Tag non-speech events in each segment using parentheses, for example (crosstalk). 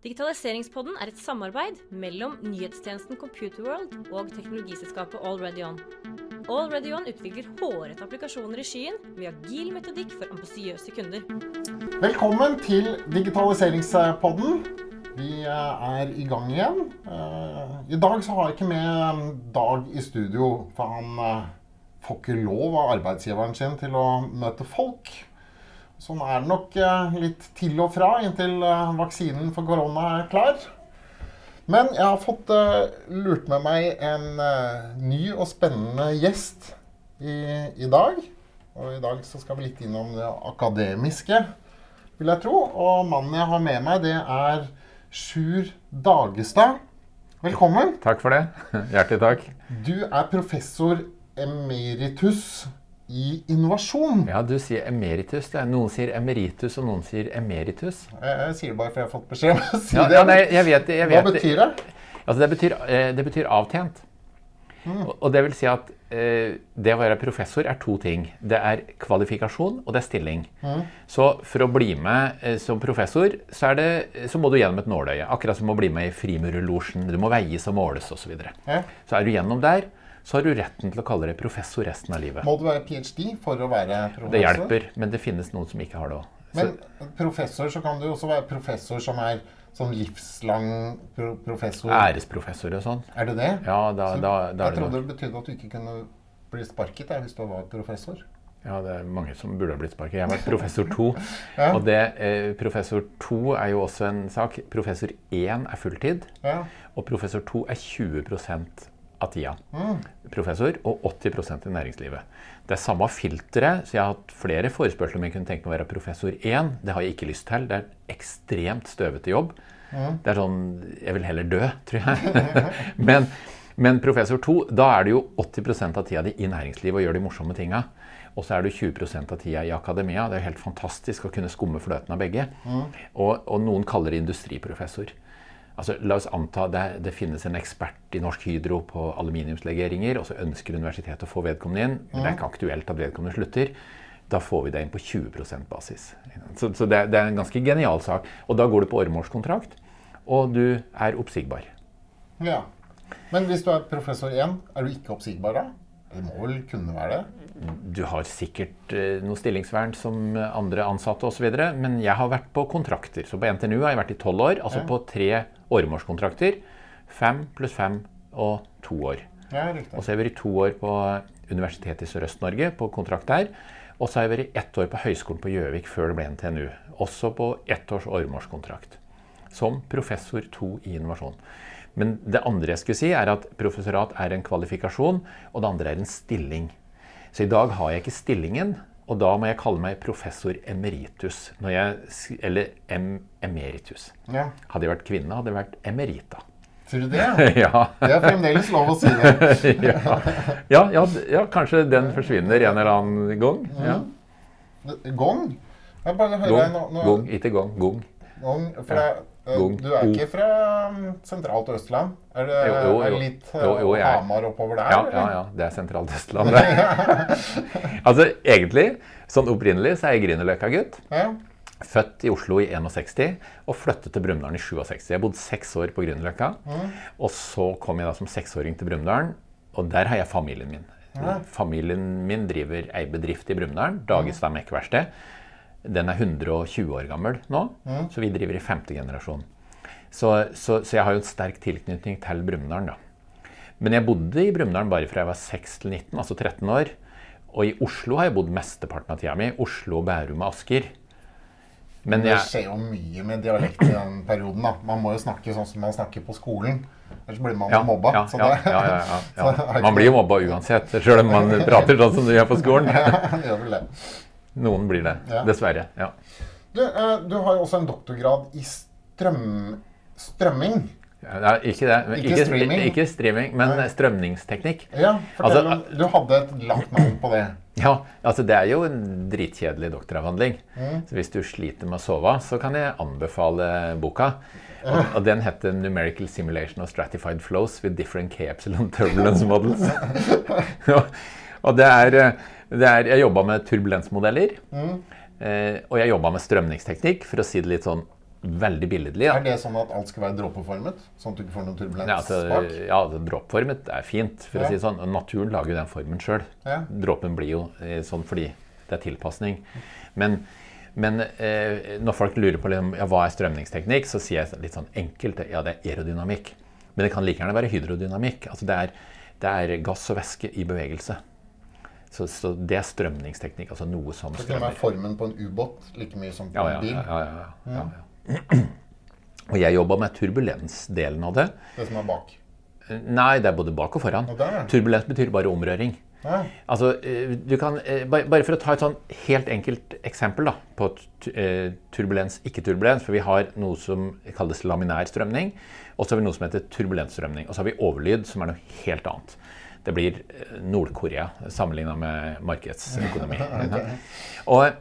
Digitaliseringspodden er et samarbeid mellom nyhetstjenesten Computerworld og teknologiselskapet AlreadyOn. AlreadyOn utvikler hårete applikasjoner i skyen med agil metodikk for ambisiøse kunder. Velkommen til digitaliseringspodden. Vi eh, er i gang igjen. Eh, I dag så har jeg ikke med Dag i studio, for han eh, får ikke lov av arbeidsgiveren sin til å møte folk. Sånn er det nok litt til og fra inntil vaksinen for korona er klar. Men jeg har fått lurt med meg en ny og spennende gjest i, i dag. Og i dag så skal vi litt innom det akademiske, vil jeg tro. Og mannen jeg har med meg, det er Sjur Dagestad. Velkommen. Takk for det. (laughs) Hjertelig takk. Du er professor emeritus i innovasjon. Ja, du sier emeritus. Noen sier emeritus, og noen sier emeritus. Jeg, jeg sier det bare for jeg har fått beskjed om å si ja, det. Ja, nei, jeg vet, jeg vet, Hva betyr det? Altså, det, betyr, eh, det betyr avtjent. Mm. Og, og, det vil si at eh, det å være professor er to ting. Det er kvalifikasjon, og det er stilling. Mm. Så for å bli med eh, som professor, så, det, så, må du gjennom et nåløye. Akkurat som å bli med i Frimurerlosjen. Du må veies og måles osv. Så, videre. ja. så er du gjennom der så har du retten til å kalle deg professor resten av livet. Må du være ph.d. for å være professor? Det hjelper, men det finnes noen som ikke har det òg. Men professor, så kan du også være professor som er sånn livslang pro professor. Æresprofessor og sånn. Er det det? Ja, da, da, da Jeg trodde det betydde at du ikke kunne bli sparket der, hvis du var professor. Ja, det er mange som burde ha blitt sparket. Jeg har vært professor to. (laughs) ja. Og det, eh, professor to er jo også en sak. Professor én er fulltid. Ja. Og professor to er 20 av tida. Mm. Professor, og 80% i næringslivet. Det er samme filteret, så jeg har hatt flere forespørsler om jeg kunne tenke meg å være professor 1. Det har jeg ikke lyst til. Det er ekstremt støvete jobb. Mm. Det er sånn Jeg vil heller dø, tror jeg. (laughs) men, men, professor 2, da er det jo 80 av tida di i næringslivet og gjør de morsomme tinga. Og så er du 20% av tida i akademia. Det er jo helt fantastisk å kunne skumme fløten av begge. Mm. Og, og, noen kaller det industriprofessor. Altså, la oss anta det, det finnes en ekspert i Norsk Hydro på aluminiumslegeringer, og så ønsker universitetet å få vedkommende inn. Men det er ikke aktuelt at vedkommende slutter. Da får vi det inn på 20% basis. Så, så det, det, er en ganske genial sak. Og da går du på åremålskontrakt, og du er oppsigbar. Ja. Men hvis du er professor 1, er du ikke oppsigbar da? Det må vel kunne være det? Du har sikkert eh, noe stillingsvern som andre ansatte osv. Men jeg har vært på kontrakter. Så på NTNU har jeg vært i tolv år. Altså ja. på tre åremålskontrakter. Fem pluss fem og to år. Ja, og så har jeg vært to år på Universitetet i Sørøst-Norge på kontrakt der. Og så har jeg vært ett år på Høgskolen på Gjøvik før det ble NTNU. Også på ett års åremålskontrakt. Som professor to i innovasjon. Men det andre jeg skulle si, er at professorat er en kvalifikasjon, og det andre er en stilling. Så i dag har jeg ikke stillingen, og da må jeg kalle meg professor emeritus. Jeg, eller em, emeritus. Ja. Hadde jeg vært kvinne, hadde jeg vært emerita. Tror du det? (laughs) ja. Det er fremdeles lov å si det. (laughs) ja. Ja, ja, kanskje den forsvinner en eller annen gang. Mm. Gong? Jeg bare hører gong, nå, nå... gong, ikke gong. Gong. gong for det, Gong. Du er ikke fra um, sentralt Østland? Er det jo, jo, jo. litt jo, Hamar oppover der? Ja, ja, ja, det er sentralt Østland. (laughs) altså egentlig, sånn opprinnelig, så er jeg Grünerløkka-gutt. Ja. Født i Oslo i 61 og flyttet til Brumunddal i 67. Jeg bodde seks år på Grünerløkka. Mm. Og så kom jeg da som seksåring til Brumunddal, og der har jeg familien min. Ja. Familien min driver ei bedrift i Brumunddal, Dagestad mm. Mekkverksted. Den er 120 år gammel nå, mm. så vi driver i femte generasjon. Så, så, så, jeg har jo en sterk tilknytning til Brumunddal. Men jeg bodde i Brumunddal bare fra jeg var 6 til 19, altså 13 år. Og i Oslo har jeg bodd mesteparten av tida mi. Oslo, Bærum og Asker. Men det skjer jo mye med dialekt i den perioden. da. Man må jo snakke sånn som man snakker på skolen. Ellers blir man ja, mobba. Ja, ja, ja, ja, (laughs) Man blir jo mobba uansett, sjøl om man (laughs) prater sånn som du gjør på skolen. Noen blir det. Ja. Dessverre. ja. Du, uh, du, har jo også en doktorgrad i strøm, strømming. Ja, ikke det. Ikke, ikke, streaming. ikke streaming, men Nei. strømningsteknikk. Ja, fortell altså, om, Du hadde et langt navn på det. (clears throat) Ja, altså det er jo en dritkjedelig doktoravhandling. Mm. Så hvis du sliter med å sove, så kan jeg anbefale boka. Og, og den heter 'Numerical Simulation of Stratified Flows with Different K-Epsilon Turbulence Models'. (laughs) (laughs) og det er eh, er, jeg jobba med turbulensmodeller. Mm. Eh, og jeg jobba med strømningsteknikk, for å si det litt sånn veldig billedlig. Da. Er det sånn at alt skal være dråpeformet? Sånn at du ikke får noen turbulens ja, bak? Ja, dråpeformet er fint, for ja. å si det sånn. Naturen lager jo den formen sjøl. Ja. Dråpen blir jo eh, sånn fordi det er tilpasning. Men, men eh, når folk lurer på liksom, ja, hva er strømningsteknikk, så sier jeg litt sånn enkelt ja, det er aerodynamikk. Men det kan like gjerne være hydrodynamikk. Altså det er, det er gass og væske i bevegelse. Så, så, det er strømningsteknikk. altså noe som strømmer. Så kan det være formen på en ubåt like mye som på ja, en bil? Ja, ja, ja, ja, Og jeg jobba med turbulensdelen av det. Det som er bak? Nei, det er både bak og foran. Og Turbulens betyr bare omrøring. Ja. Altså, eh, du kan, eh, Bare for å ta et sånn helt enkelt eksempel da, på eh, turbulens, ikke-turbulens. For vi har noe som kalles laminær strømning, og så har vi noe som heter turbulensstrømning. Og så har vi overlyd, som er noe helt annet det blir eh, Nord-Korea sammenligna med markedsøkonomi. (laughs) okay. og,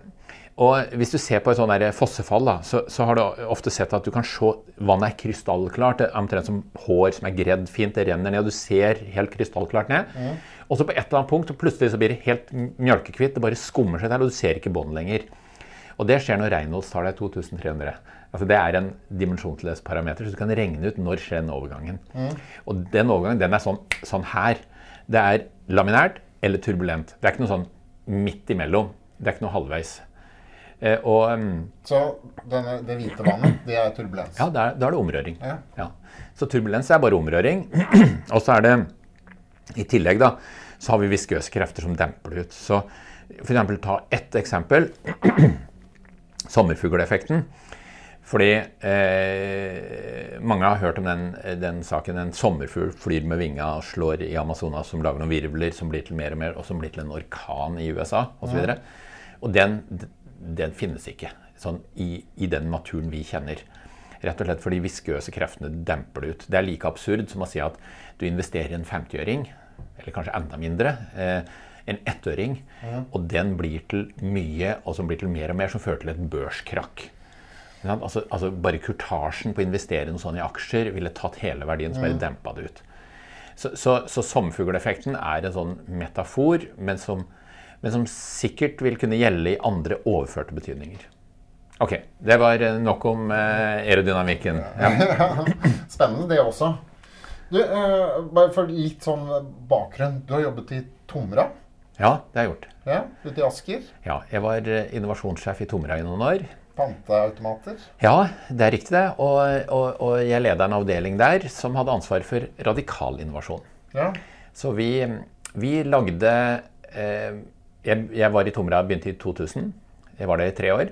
og, hvis du ser på et sånt der fossefall, da, så, så, har du ofte sett at du kan se vannet er krystallklart. Det er omtrent som hår som er gredd fint. Det renner ned, og du ser helt krystallklart ned. Mm. Og så på et eller annet punkt så plutselig så blir det helt mjølkekvitt. Det bare skummer seg der, og du ser ikke båndet lenger. Og det skjer når Reynolds-tallet er 2300. Altså det er en dimensjonsløs parameter, så du kan regne ut når skjer den overgangen. Mm. Og den overgangen den er sånn, sånn her. Det er laminært eller turbulent. Det er ikke noe sånn midt imellom. Det er ikke noe halvveis. Eh, og, um, så denne, det hvite vannet, det er turbulens? Ja, da er, det omrøring. Ja. Ja. Så turbulens er bare omrøring. (clears throat) og så er det i tillegg da, så har vi viskøse krefter som demper det ut. Så for eksempel, ta ett eksempel. (clears throat) Sommerfugleffekten. Fordi eh, mange har hørt om den, den, saken. En sommerfugl flyr med vinga og slår i Amazonas, som lager noen virvler som blir til mer og mer, og som blir til en orkan i USA osv. Og, så og den, den, finnes ikke sånn i, i, den naturen vi kjenner. Rett og slett fordi viskøse kreftene demper det ut. Det er like absurd som å si at du investerer i en 50-øring, eller kanskje enda mindre. Eh, en ettøring, Ja. og den blir til mye, og som blir til mer og mer, som fører til et børskrakk. Altså, altså, bare kurtasjen på å investere noe sånn i aksjer ville tatt hele verdien, så bare mm. dempa det ut. Så, så, så sommerfugleffekten er en sånn metafor, men som, men som, sikkert vil kunne gjelde i andre overførte betydninger. Ok, det var nok om eh, aerodynamikken. Ja. (laughs) Spennende, det også. Du, eh, bare for litt sånn bakgrunn. Du har jobbet i Tomra? Ja, det har jeg gjort. Ja, Ute i Asker? Ja, jeg var eh, innovasjonssjef i Tomra i noen år panteautomater? Ja, det er riktig det. Og, og, og jeg leder en avdeling der som hadde ansvar for radikal innovasjon. Ja. Så vi, vi lagde eh, jeg, jeg, var i Tomra, begynte i 2000. Jeg var der i tre år.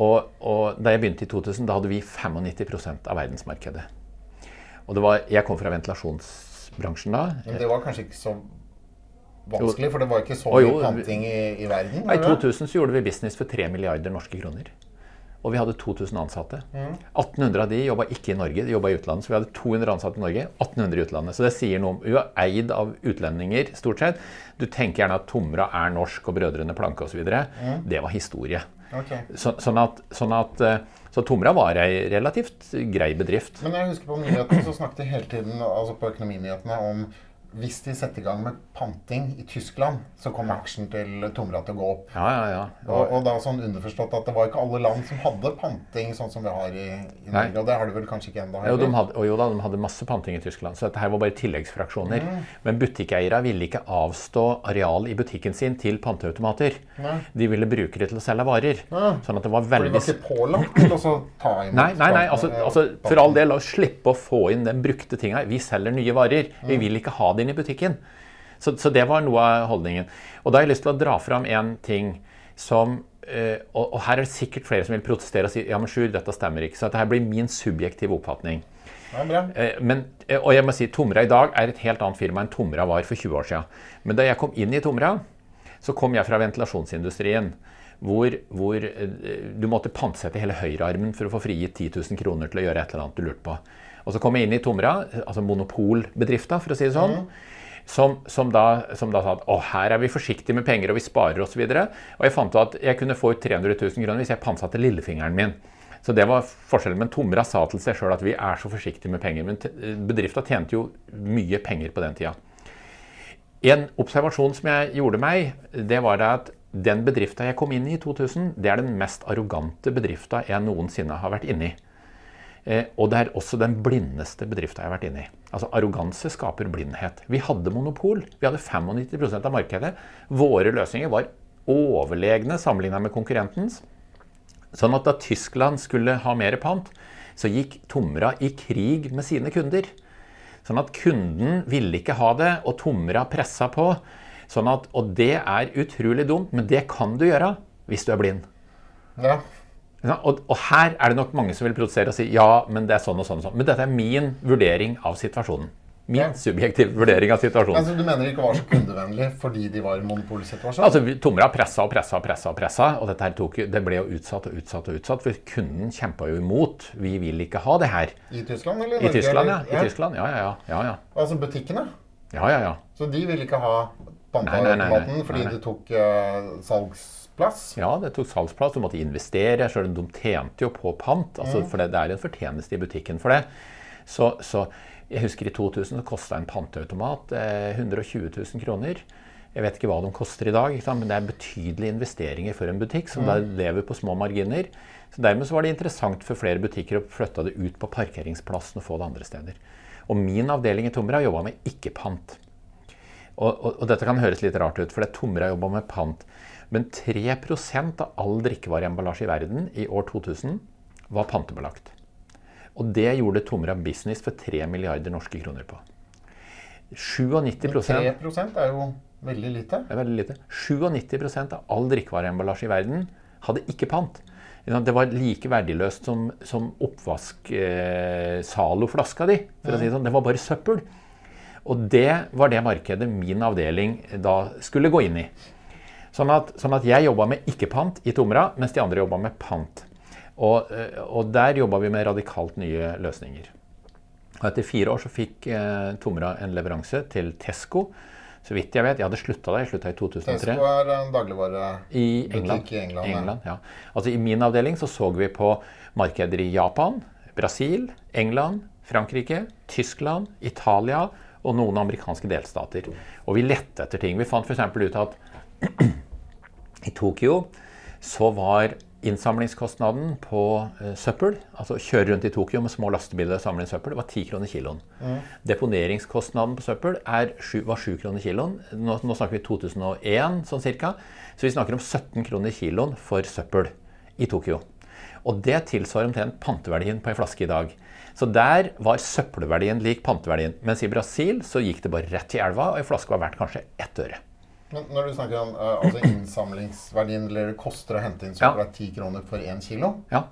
Og, og, da jeg begynte i 2000, da hadde vi 95% av verdensmarkedet. Og var, jeg kom fra ventilasjonsbransjen da. Men det var kanskje ikke så vanskelig, for det var ikke så mye panting i, i verden? I 2000 så gjorde vi business for 3 milliarder norske kroner. Og vi hadde 2000 ansatte. Mm. 1800 av de jobba ikke i Norge, de jobba i utlandet. Så vi hadde 200 ansatte i Norge, 1800 i utlandet. Så det sier noe om Vi var eid av utlendinger, stort sett. Du tenker gjerne at Tomra er norsk og Brødrene Planke osv. Mm. Det var historie. Okay. Så, sånn, at, sånn at eh, så Tomra var ei relativt grei bedrift. Men jeg husker på nyhetene så snakket de hele tiden altså på Økonominyhetene om hvis de setter i gang med panting i Tyskland, så kommer aksjen til Tomra til å gå opp. Ja, ja, ja. Og, og, da sånn underforstått at det var ikke alle land som hadde panting sånn som vi har i, i Norge. Og det har de vel kanskje ikke ennå? Jo, de hadde, jo da, de hadde masse panting i Tyskland. Så dette her var bare tilleggsfraksjoner. Mm. Men butikkeiere ville ikke avstå areal i butikken sin til panteautomater. Nei. De ville bruke det til å selge varer. Nei. Sånn at det var veldig For de var ikke pålagt til å ta inn Nei, nei, nei altså, altså, for all del, la oss slippe å få inn den brukte tinga. Vi selger nye varer. Vi mm. vil ikke ha det inn i butikken. Så, så, det var noe av holdningen. Og da har jeg lyst til å dra fram en ting som uh, og, her er det sikkert flere som vil protestere og si ja, men Sjur, dette stemmer ikke. Så dette blir min subjektive oppfatning. Men, uh, og jeg må si, Tomra i dag er et helt annet firma enn Tomra var for 20 år siden. Men da jeg kom inn i Tomra, så kom jeg fra ventilasjonsindustrien. Hvor, hvor du måtte pantsette hele høyrearmen for å få frigitt 10 000 kroner til å gjøre et eller annet du lurte på. Og så kom jeg inn i Tomra, altså monopolbedrifta, for å si det sånn. Som, som, da, som, da, sa at å, her er vi forsiktige med penger og vi sparer osv. Og, så og jeg fant ut at jeg kunne få ut 300 000 kroner hvis jeg pantsatte lillefingeren min. Så det var forskjellen. Men Tomra sa til seg sjøl at vi er så forsiktige med penger. Men bedrifta tjente jo mye penger på den tida. En observasjon som jeg gjorde meg, det var at den bedrifta jeg kom inn i i 2000, det er den mest arrogante bedrifta jeg noensinne har vært inni. Eh, og det er også den blindeste bedriften jeg har vært inne i. Altså Arroganse skaper blindhet. Vi hadde monopol. Vi hadde 95% av markedet. Våre løsninger var overlegne sammenlignet med konkurrentens. Sånn at da Tyskland skulle ha mer pant, så gikk Tomra i krig med sine kunder. Sånn at kunden ville ikke ha det, og Tomra pressa på. Sånn at, og det er utrolig dumt, men det kan du gjøre hvis du er blind. Ja. Og, og, her er det nok mange som vil protestere og si ja, men det er sånn og sånn. og sånn. Men dette er min vurdering av situasjonen. Min ja. subjektiv vurdering av situasjonen. Altså, du mener det ikke var så kundevennlig fordi de var i monopolsituasjon? Altså, Tomra pressa og pressa og pressa, og pressa, og dette her tok, det ble jo utsatt og utsatt og utsatt. For kunden kjempa jo imot. Vi vil ikke ha det her. I Tyskland, eller? I Tyskland, ja. I Tyskland, ja, ja, ja, ja. Altså butikkene? Ja, ja, ja. Så de ville ikke ha panteautomaten fordi det tok uh, salgs salgsplass? Ja, det tok salgsplass. Du måtte investere. Selv de tjente jo på pant. Altså, mm. For det, det, er en fortjeneste i butikken for det. Så, så jeg husker i 2000 så kosta en panteautomat eh, 120 000 kroner. Jeg vet ikke hva de koster i dag, men det er betydelige investeringer for en butikk som mm. lever på små marginer. Så Dermed så var det interessant for flere butikker å flytte det ut på parkeringsplassen og få det andre steder. Og min avdeling i Tomra jobba med ikke-pant. Og, og, og, dette kan høres litt rart ut, for det Tomra jobba med pant. Men 3 av all drikkevareemballasje i verden i år 2000 var pantebelagt. Og det gjorde Tomra Business for 3 milliarder norske kroner på. 97 3 er jo veldig lite. Det er veldig lite. 97 av all drikkevareemballasje i verden hadde ikke pant. Det var like verdiløst som, som oppvask eh, di. for å si Det sånn. Det var bare søppel. Og det var det markedet min avdeling da skulle gå inn i. Sånn at, sånn at jeg jobba med ikke-pant i Tomra, mens de andre jobba med pant. Og, eh, og der jobba vi med radikalt nye løsninger. Og etter fire år så fikk eh, Tomra en leveranse til Tesco. Så vidt jeg vet, Jeg hadde slutta der. Jeg slutta i 2003. Tesco er en dagligvarebutikk i England. I England, England ja. Altså I min avdeling så så vi på markeder i Japan, Brasil, England, Frankrike, Tyskland, Italia og noen amerikanske delstater. Og vi lette etter ting. Vi fant f.eks. ut at (clears throat) i Tokyo så var innsamlingskostnaden på uh, søppel, altså kjøre rundt i Tokyo med små lastebiler og samle inn søppel, var 10 kroner kiloen. Mm. Deponeringskostnaden på søppel er, var 7 kroner kiloen. Nå, nå, snakker vi 2001 sånn cirka. Så vi snakker om 17 kroner kiloen for søppel i Tokyo. Og det tilsvarer omtrent panteverdien på ei flaske i dag. Så der var søppelverdien lik panteverdien. Mens i Brasil så gikk det bare rett i elva, og ei flaske var verdt kanskje ett øre. Men når du snakker om uh, altså innsamlingsverdien, eller det koster å hente inn søppel, er ti kroner for én kilo, ja.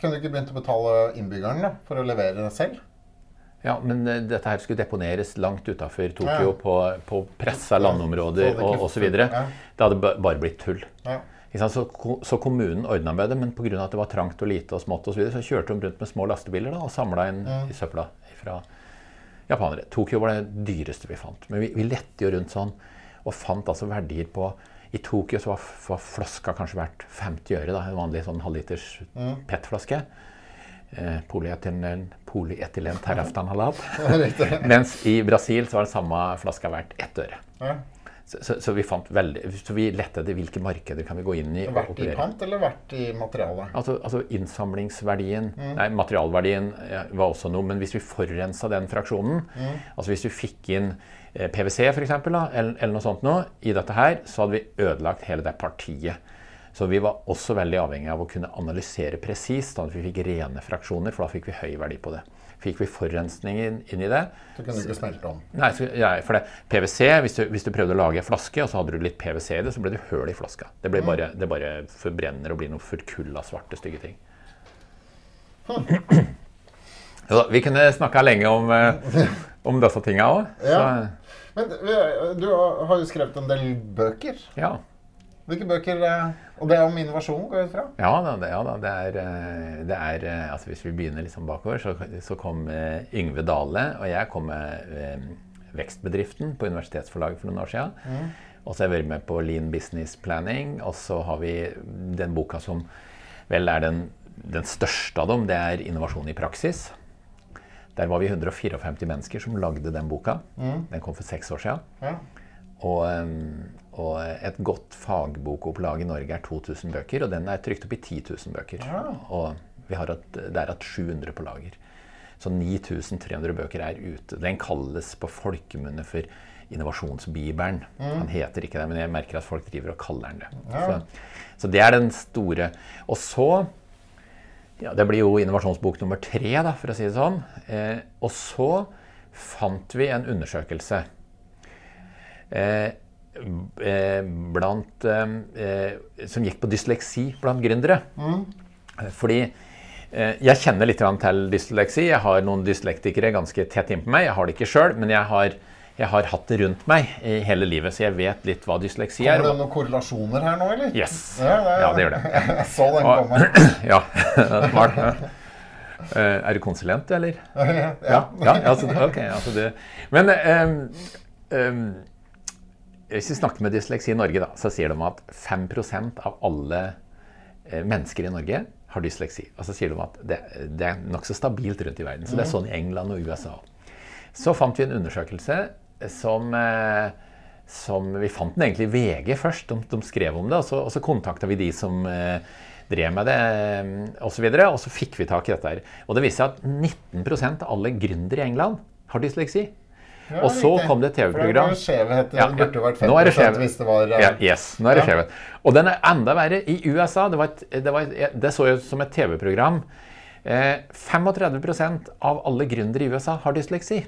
kunne du ikke begynt å betale innbyggerne da, for å levere det selv? Ja, men uh, dette her skulle deponeres langt utafor Tokyo, ja. på, på pressa landområder ja, og osv. Ja. Det hadde bare blitt tull. Ja. Så, så, kommunen ordna med det, men pga. at det var trangt og lite og smått og så, videre, så kjørte de rundt med små lastebiler da, og samla inn i søpla fra japanere. Tokyo var det dyreste vi fant. Men vi, vi lette jo rundt sånn og fant altså verdier på I Tokyo så var, var flaska kanskje verdt 50 øre. Da, en vanlig sånn halvliters mm. PET-flaske. Eh, polyetylen, polyetylen (laughs) teraftanhalat. (laughs) Mens i Brasil så var den samme flaska verdt ett øre. Ja. Så, så, så, vi fant veldig, så vi lette etter hvilke markeder kan vi gå inn i. Verdt i pant eller verdt i materiale? Altså, altså innsamlingsverdien mm. Nei, materialverdien var også noe. Men hvis vi forurensa den fraksjonen, mm. altså hvis vi fikk inn Eh, PwC f.eks., eller, eller noe sånt noe, i dette her, så hadde vi ødelagt hele det partiet. Så vi var også veldig avhengig av å kunne analysere presist, sånn at vi fikk rene fraksjoner, for da fikk vi høy verdi på det. Fikk vi forurensning inn, inn, i det Så kunne du ikke smelte om? Nei, så, ja, for det, PwC, hvis du, hvis du, prøvde å lage en flaske, og så hadde du litt PwC i det, så ble det høl i flaska. Det, ble mm. bare, det bare forbrenner og blir noe forkulla, svarte, stygge ting. Hm. Ja, vi kunne snakka lenge om, eh, (laughs) om disse tinga òg. Men du har jo skrevet en del bøker. Ja. Hvilke bøker eh, Og det er om innovasjon, går jeg ut fra? Ja da. Det, ja, da, det er, eh, det er eh, altså Hvis vi begynner liksom bakover, så, så kom Yngve Dale og jeg kom med Vekstbedriften på Universitetsforlaget for noen år siden. Mm. Og så har jeg vært med på Lean Business Planning. Og så har vi den boka som vel er den, den største av dem. Det er Innovasjon i praksis. Der var vi 154 mennesker som lagde den boka. Mm. Den kom for seks år siden. Ja. Og, og, et godt fagbokopplag i Norge er 2000 bøker, og den er trykt opp i 10 000 bøker. Ja. Og Vi har at, det er at 700 på lager. Så 9300 bøker er ute. Den kalles på folkemunne for innovasjonsbibelen. Mm. Han heter ikke det, men jeg merker at folk driver og kaller den det. Ja. Så, så, det er den store. Og så ja, Det blir jo innovasjonsbok nummer tre, da, for å si det sånn. Eh, og så fant vi en undersøkelse eh, eh blant, eh, eh, som gikk på dysleksi blant gründere. Mm. Fordi jeg kjenner litt til dysleksi. Jeg har noen dyslektikere ganske tett innpå meg. Jeg har det ikke sjøl, men jeg har jeg har hatt det rundt meg i hele livet, så jeg vet litt hva dysleksi er. Kommer det noen korrelasjoner her nå, eller? Yes. Ja, det, ja, det gjør det. (laughs) Jeg så den komme. (clears throat) Ja, (laughs) smart. Uh, er du konsulent, eller? (laughs) Ja. ja, ja altså, ok. Altså det. Men um, um, hvis vi snakker med Dysleksi i Norge, da, så sier de at 5% av alle uh, mennesker i Norge har dysleksi. Og så sier de at det, det er nokså stabilt rundt i verden. Så det er mm. sånn i England og USA. Så fant vi en undersøkelse som, eh, som Vi fant den egentlig i VG først. De, de skrev om det. Og så, og så kontakta vi de som eh, drev med det osv. Og, så videre, og så fikk vi tak i dette. her. Og det viste seg at 19% av alle gründere i England har dysleksi. Ja, og så riktig. kom det et TV-program. Skjevhet. Ja, det burde vært 50 hvis det var ja, Yes, nå er det ja. skjevhet. Og den er enda verre i USA. Det, et, det, var, det så ut som et TV-program. Eh, 35% av alle gründere i USA har dysleksi.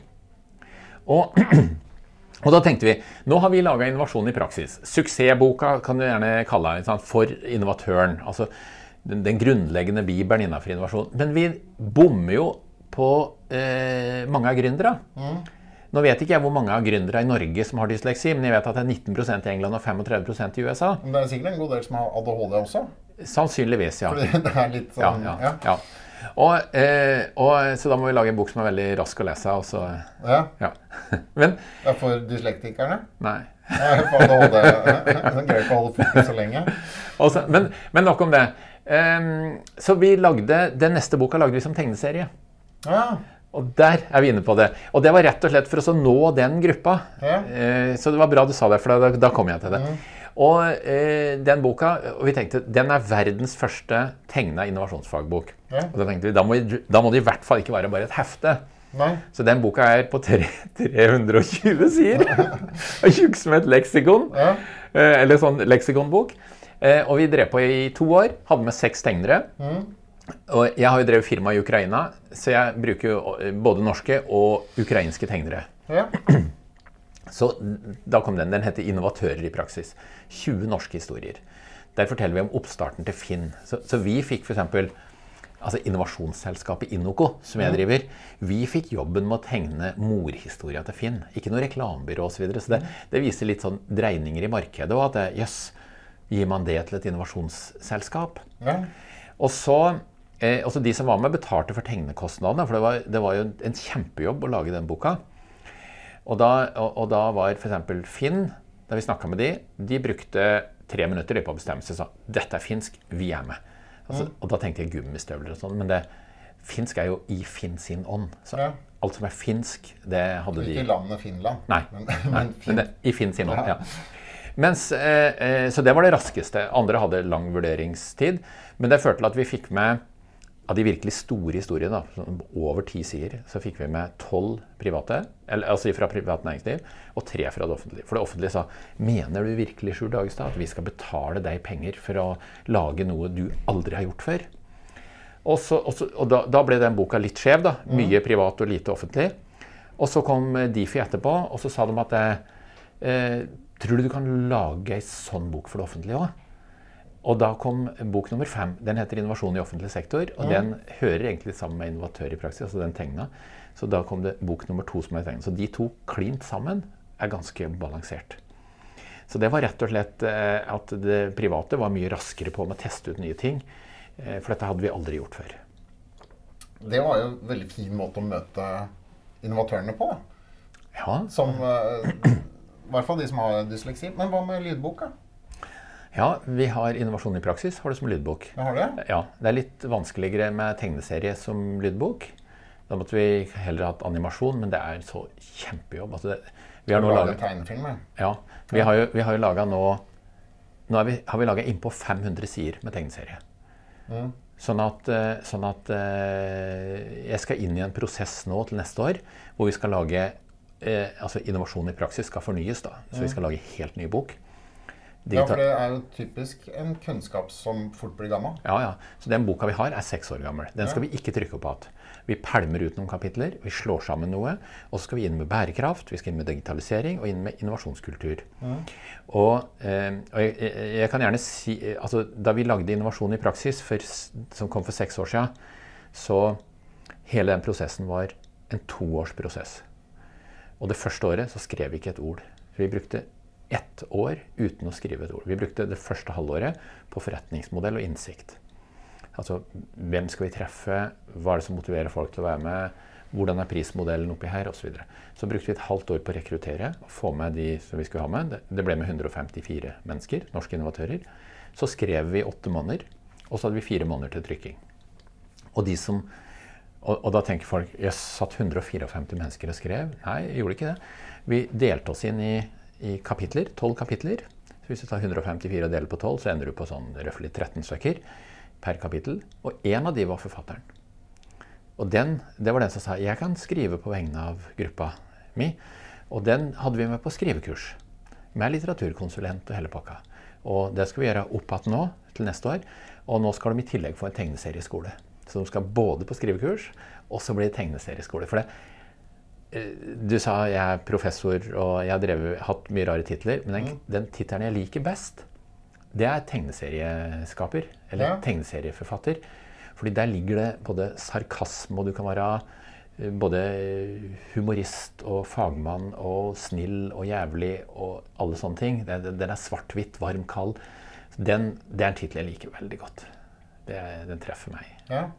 Og, (clears throat) og da tenkte vi nå har vi laga innovasjon i praksis. Suksessboka kan du gjerne kalle den for innovatøren. Altså den, den grunnleggende bibelen innenfor innovasjon. Men vi bommer jo på eh, mange av gründere. Mm. Nå vet ikke jeg hvor mange av gründere i Norge som har dysleksi, men jeg vet at det er 19% i England og 35% i USA. Men det er sikkert en god del som har ADHD også? Sannsynligvis, ja. Fordi det er litt sånn, ja, ja, ja. Og, eh, og, så da må vi lage en bok som er veldig rask å lese. Og så, ja. ja. (laughs) Men, ja, for dyslektikerne? Nei. Det greier ikke å holde fokus så lenge. (laughs) Også, men, men, nok om det. Um, så vi lagde, Den neste boka lagde vi som tegneserie. Ja. Og der er vi inne på det. Og det var rett og slett for å nå den gruppa. Ja. Uh, så det var bra du sa det, for da, da kom jeg til det. Mm. Og eh, den boka og vi tenkte, den er verdens første tegna innovasjonsfagbok. Ja. Og da tenkte vi, da må, da må, det i hvert fall ikke være bare et hefte. Nei. Så den boka er på 320 (laughs) sider. (laughs) Og tjukk som et leksikon. Ja. Eh, eller sånn leksikonbok. Eh, og vi drev på i to år. Hadde med seks tegnere. Mm. Og jeg har jo drevet firma i Ukraina, så jeg bruker jo eh, både norske og ukrainske tegnere. Ja. (clears throat) Så da kom den. Den heter 'Innovatører i praksis'. 20 norske historier. Der forteller vi om oppstarten til Finn. Så, så vi fikk f.eks. Altså innovasjonsselskapet Innoco, som jeg driver, vi fikk jobben med å tegne morhistoria til Finn. Ikke noe reklamebyrå osv. Så, videre. så det, det, viser litt sånn dreininger i markedet. Og at jøss, gir man det til et innovasjonsselskap? Ja. Og så eh, også De som var med, betalte for tegnekostnadene. For det var, det var jo en kjempejobb å lage den boka. Og da, og, og da var f.eks. Finn, da vi snakka med de, de brukte tre minutter på å bestemme seg. Sa dette er finsk, vi er med. Altså. Og da tenkte jeg gummistøvler og sånn. Men det, finsk er jo i Finn sin ånd. Så ja. alt som er finsk, det hadde de Ikke landet Finland. Nei, men, (laughs) men, fin. men det, i Finn sin ånd. ja. Mens, eh, eh, så det var det raskeste. Andre hadde lang vurderingstid. Men det førte til at vi fikk med av de virkelig store historiene, da, over ti sider, så fikk vi med tolv private, eller, altså fra privat næringsliv, og tre fra det offentlige. For det offentlige sa mener du virkelig Sjur Dagestad, at vi skal betale deg penger for å lage noe du aldri har gjort før? Og, så, og, så, og da, da, ble den boka litt skjev. da, mm. Mye privat og lite offentlig. Og så kom Difi etterpå, og så sa de at eh, Tror du du kan lage ei sånn bok for det offentlige òg? Og da kom bok nummer fem. Den heter 'Innovasjon i offentlig sektor'. Og ja. den hører egentlig sammen med 'Innovatør i praksis'. altså den tegna. Så da kom det bok nummer to som er tegnet. Så de to klint sammen er ganske balansert. Så det var rett og slett eh, at det private var mye raskere på med å teste ut nye ting. Eh, for dette hadde vi aldri gjort før. Det var jo en veldig fin måte å møte innovatørene på. Ja. Som, eh, I hvert fall de som har dysleksi. Men hva med lydboka? Ja, vi har Innovasjon i praksis har det som lydbok. Jeg har det? Ja, Det er litt vanskeligere med tegneserie som lydbok. Da måtte vi heller hatt animasjon, men det er så kjempejobb. Altså det, vi har nå laget tegnefilmer? Ja. Vi har jo, vi har jo laga nå Nå vi, har vi laga innpå 500 sider med tegneserie. Mm. Sånn at, eh, sånn at eh, jeg skal inn i en prosess nå til neste år hvor vi skal lage eh, altså Innovasjon i praksis skal fornyes. da, Så vi skal lage helt ny bok. Digital ja, for det er jo typisk en kunnskap som fort blir gammel. Ja, ja. Så den boka vi har, er seks år gammel. Den skal ja. vi ikke trykke opp igjen. Vi pælmer ut noen kapitler, vi slår sammen noe. Og så skal vi inn med bærekraft, vi skal inn med digitalisering og inn med innovasjonskultur. Ja. Og, eh, og jeg, jeg, kan gjerne si altså, Da vi lagde Innovasjon i praksis, for, som kom for seks år siden, så hele den prosessen var en toårsprosess. Og det første året så skrev vi ikke et ord. vi brukte ett år uten å skrive et ord. Vi brukte det første halvåret på forretningsmodell og innsikt. Altså hvem skal vi treffe, hva er det som motiverer folk til å være med, hvordan er prismodellen oppi her, osv. Så, videre. så brukte vi et halvt år på å rekruttere og få med de som vi skulle ha med. Det ble med 154 mennesker, norske innovatører. Så skrev vi åtte måneder, og så hadde vi fire måneder til trykking. Og, som, og, og da tenker folk jeg satt 154 mennesker og skrev. Nei, jeg gjorde ikke det. Vi delte oss inn i, i kapitler, tolv kapitler. Så hvis du tar 154 og deler på 12, så ender du på sånn røftlig 13 stykker per kapittel. Og én av de var forfatteren. Og den, det var den som sa jeg kan skrive på vegne av gruppa mi. Og den hadde vi med på skrivekurs. Med litteraturkonsulent og hele pakka. Og det skal vi gjøre opp igjen nå til neste år. Og nå skal de i tillegg få en tegneserieskole. Så de skal både på skrivekurs, og så blir det tegneserieskole. For det, du sa jeg er professor og jeg har drevet, hatt mye rare titler. Men den, mm. den tittelen jeg liker best, det er tegneserieskaper. Eller ja. tegneserieforfatter. Fordi der ligger det både sarkasme, og du kan være eh, både humorist og fagmann og snill og jævlig og alle sånne ting. Den er svart-hvitt, varm, kald. Den, det er en tittel jeg liker veldig godt. Det, den treffer meg. Ja.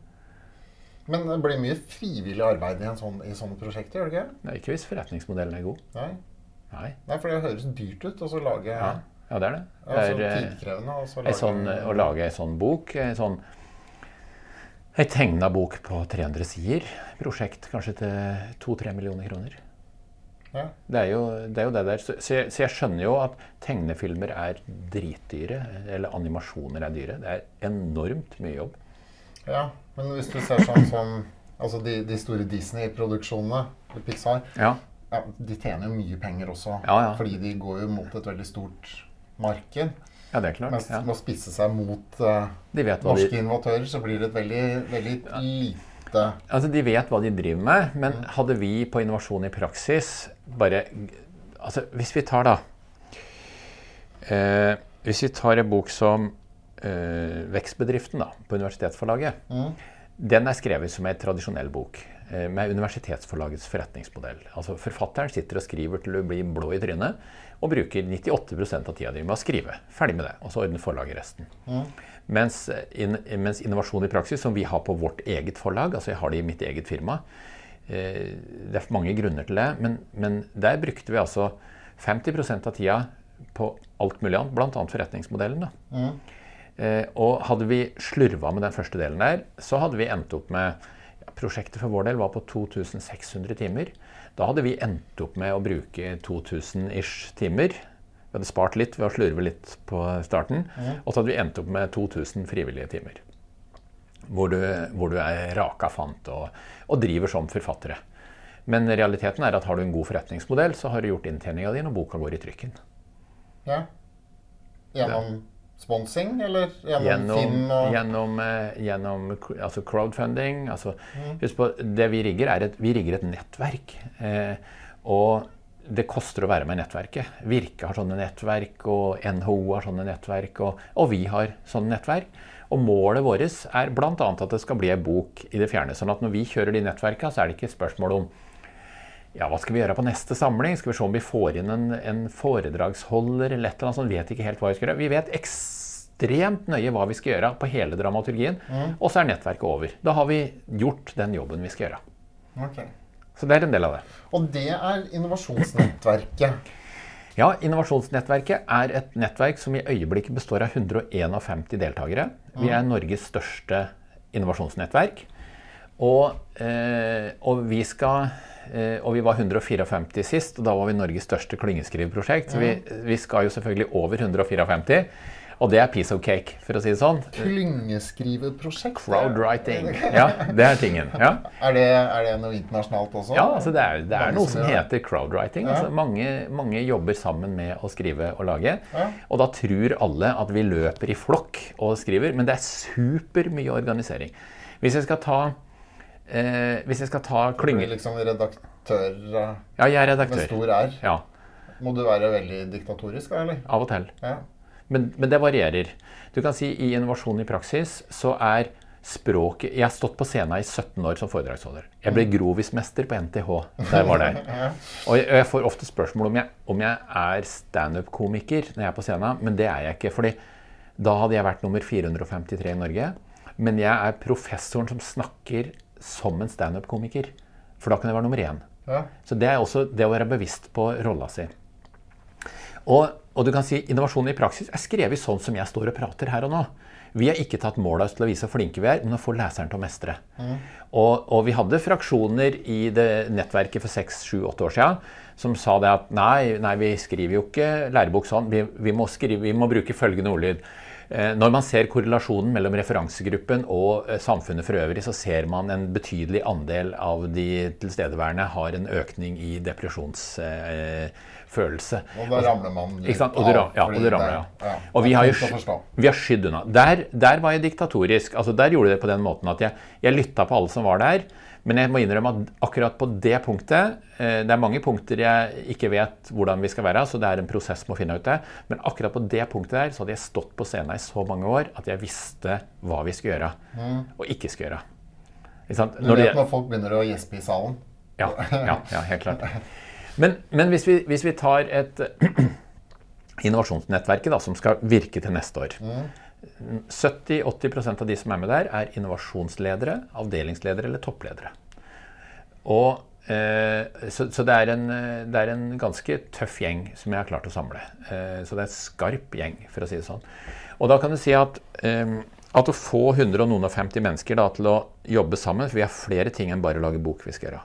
Men det blir mye frivillig arbeid i, sånn, i sånne prosjekter? gjør det ikke? Nei, ikke hvis forretningsmodellen er god. Nei. Nei. Nei for det høres dyrt ut å lage ja. Ja, det er det. Det er, ja, eh, tidkrevende å lage, sånn, å lage ei sånn bok. En sånn Ei tegna bok på 300 sider. Prosjekt kanskje til 2-3 millioner kroner. Ja. Det, er jo, det, er jo, det der. Så, så, jeg, så, jeg, skjønner jo at tegnefilmer er dritdyre. Eller animasjoner er dyre. Det er enormt mye jobb. Ja, men hvis du ser sånn som altså de, de store Disney-produksjonene, Pixar, ja. Ja, de tjener jo mye penger også. Fordi de går jo mot et veldig stort marked. Ja, det er klart. Mens ja. med å spisse seg mot uh, norske de... innovatører, så blir det et veldig, veldig ja. lite Altså, De vet hva de driver med, men mm. hadde vi på Innovasjon i praksis bare Altså, hvis vi tar da eh, Hvis vi tar en bok som Vekstbedriften da, på Universitetsforlaget, mm. den er skrevet som en tradisjonell bok. Eh, med Universitetsforlagets forretningsmodell. Altså Forfatteren sitter og skriver til å bli blå i trynet, og bruker 98% av tida di med å skrive. Ferdig med det. Og så ordner forlaget resten. Mm. Mens, in, mens, Innovasjon i praksis, som vi har på vårt eget forlag, altså jeg har det i mitt eget firma eh, Det er mange grunner til det, men, men der brukte vi altså 50% av tida på alt mulig annet, bl.a. forretningsmodellen. Mm. Eh, og hadde vi slurva med den første delen der, så hadde vi endt opp med Prosjektet for vår del var på 2600 timer. Da hadde vi endt opp med å bruke 2000 ish timer. Vi hadde spart litt ved å slurve litt på starten. Mm. Og så hadde vi endt opp med 2000 frivillige timer. Hvor du, hvor du er raka fant og, og, driver som forfattere. Men realiteten er at har du en god forretningsmodell, så har du gjort inntjeninga di når boka går i trykken. Ja. Gjennom sponsing, eller gjennom, gjennom Finn? Og... Gjennom, eh, gjennom altså crowdfunding. Altså, mm. Husk på, det vi rigger, er et, vi rigger et nettverk. Eh, og det koster å være med i nettverket. Virke har sånne nettverk, og NHO har sånne nettverk, og, og vi har sånne nettverk. Og målet vårt er bl.a. at det skal bli ei bok i det fjerne. sånn at når vi kjører de nettverka, så er det ikke spørsmål om ja, hva skal vi gjøre på neste samling? Skal vi se om vi får inn en, en foredragsholder eller et eller annet sånt? Vet ikke helt hva vi skal gjøre. Vi vet ekstremt nøye hva vi skal gjøre på hele dramaturgien. Mm. Og så er nettverket over. Da har vi gjort den jobben vi skal gjøre. Okay. Så det er en del av det. Og det er innovasjonsnettverket? Ja, Innovasjonsnettverket er et nettverk som i øyeblikket består av 151 deltakere. Vi er Norges største innovasjonsnettverk. Og, eh, og vi skal og vi var 154 sist, og da var vi Norges største klyngeskriveprosjekt. Så vi, vi, skal jo selvfølgelig over 154. Og det er piece of cake, for å si det sånn. Klyngeskriveprosjekt? Crowdwriting. Ja, det er tingen. Ja. (laughs) Er, det, er, det, noe internasjonalt også? Ja, altså det er, det er noe som heter crowdwriting. Ja. Altså mange, mange, jobber sammen med å skrive og lage. Ja. Og da tror alle at vi løper i flokk og skriver, men det er supermye organisering. Hvis jeg skal ta eh, hvis jeg skal ta klynge... Du er liksom redaktør ja, jeg er redaktør. med stor R? Ja. Må du være veldig diktatorisk, eller? Av og til. Ja. Men, men, det varierer. Du kan si I Innovasjon i praksis så er språket Jeg har stått på scenen i 17 år som foredragsholder. Jeg ble grovismester på NTH. Der var der. (laughs) Og jeg, jeg får ofte spørsmål om jeg, om jeg er standup-komiker når jeg er på scenen, men det er jeg ikke. fordi da hadde jeg vært nummer 453 i Norge. Men jeg er professoren som snakker som en standup-komiker. For da kan jeg være nummer én. Ja. Så det er også det å være bevisst på rolla si. Og, og, du kan si innovasjon i praksis er skrevet sånn som jeg står og prater her og nå. Vi har ikke tatt mål av oss til å vise hvor flinke vi er, men å få leseren til å mestre. Mm. Og, og, vi hadde fraksjoner i det nettverket for seks, sju, åtte år siden som sa det at nei, nei vi skriver jo ikke lærebok sånn. Vi, vi, må, skrive, vi må bruke følgende ordlyd. Eh, når man ser korrelasjonen mellom referansegruppen og eh, samfunnet for øvrig, så ser man en betydelig andel av de tilstedeværende har en økning i depresjons eh. Og da ramler man litt av. Og du, ja, og ramler, ja. ja. Og vi har jo skydd unna. Der, der, var jeg diktatorisk. altså Der gjorde jeg det på den måten at jeg, jeg lytta på alle som var der. Men jeg må innrømme at akkurat på det punktet eh, Det er mange punkter jeg ikke vet hvordan vi skal være, så det er en prosess med å finne ut det. Men akkurat på det punktet der så hadde jeg stått på scenen i så mange år at jeg visste hva vi skulle gjøre, mm. og ikke skulle gjøre. Du vet når folk begynner å gjespe i salen? Ja, ja, ja helt klart. Men, men hvis, vi, hvis, vi, tar et (clears throat) innovasjonsnettverket da, som skal virke til neste år mm. 70-80% av de som er med der, er innovasjonsledere, avdelingsledere eller toppledere. Og, eh, så, så det, er en, det, er en, ganske tøff gjeng som jeg har klart å samle. Eh, så det er en skarp gjeng, for å si det sånn. Og da kan du si at, eh, at å få 150 mennesker da, til å jobbe sammen For vi har flere ting enn bare å lage bok vi skal gjøre.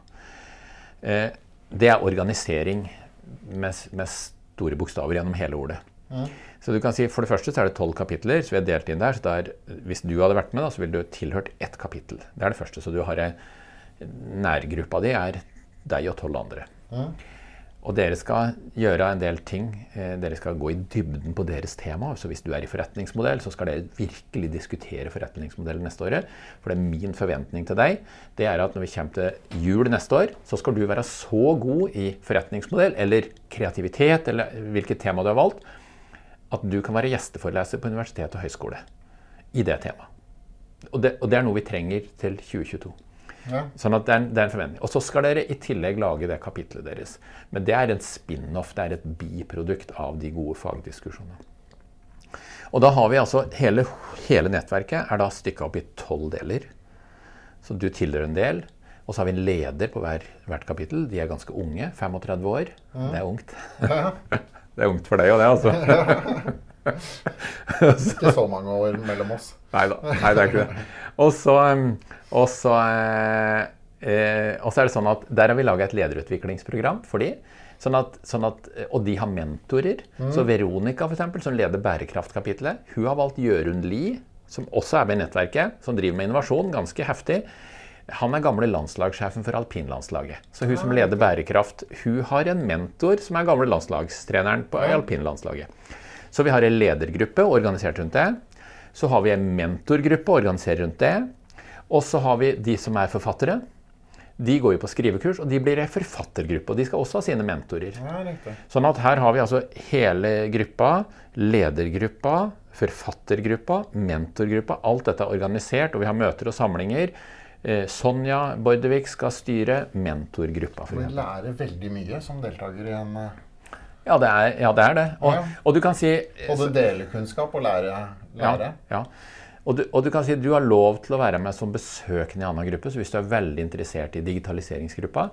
Eh, det er organisering med, med, store bokstaver gjennom hele ordet. Mm. Så du kan si, For det første så er det tolv kapitler, så vi har delt inn der. så der, Hvis du hadde vært med, da, så ville du tilhørt ett kapittel. Det er det første. Så du har nærgruppa di er deg og tolv andre. Mm. Og dere skal gjøre en del ting. Eh, dere skal gå i dybden på deres tema. Så hvis du er i forretningsmodell, så skal dere virkelig diskutere forretningsmodellen neste året. For det er min forventning til deg det er at når vi kommer til jul neste år, så skal du være så god i forretningsmodell eller kreativitet eller hvilket tema du har valgt, at du kan være gjesteforeleser på universitet og høyskole i det temaet. Og det, og det er noe vi trenger til 2022. Ja. Sånn at det er, det er, en forventning. Og så skal dere i tillegg lage det kapitlet deres. Men det er en spin-off, det er et biprodukt av de gode fagdiskusjonene. Og da har vi altså hele, hele nettverket er da stykka opp i tolv deler. Så du tilhører en del. Og så har vi en leder på hver, hvert kapittel. De er ganske unge. 35 år. Ja. Det er ungt. Ja. (laughs) det er ungt for deg òg, det, altså. (laughs) ikke så mange år mellom oss. Nei da. Nei, det er ikke det. Og så, og så, eh, eh, og så er det sånn at der har vi laga et lederutviklingsprogram for de. Sånn at, sånn at, og de har mentorer. Mm. Så Veronica, for eksempel, som leder bærekraftkapitlet, hun har valgt Jørund Lie, som også er med i nettverket, som driver med innovasjon, ganske heftig. Han er gamle landslagssjefen for alpinlandslaget. Så hun som leder bærekraft, hun har en mentor som er gamle landslagstreneren på alpinlandslaget. Så vi har en ledergruppe organisert rundt det. Så har vi en mentorgruppe organisert rundt det. Og så har vi de som er forfattere. De går jo på skrivekurs, og de blir en forfattergruppe. Og de skal også ha sine mentorer. Sånn at her har vi altså hele gruppa, ledergruppa, forfattergruppa, mentorgruppa. Alt dette er organisert, og vi har møter og samlinger. Eh, Sonja Bordevik skal styre mentorgruppa. For vi lærer veldig mye som deltaker i en eh, ja, det er, ja, det, er det. Og, ja. og, du kan si Både dele kunnskap og lære. lære. Ja, og du, og du, kan si du har lov til å være med som besøkende i annen gruppe. Så hvis du er veldig interessert i digitaliseringsgruppa,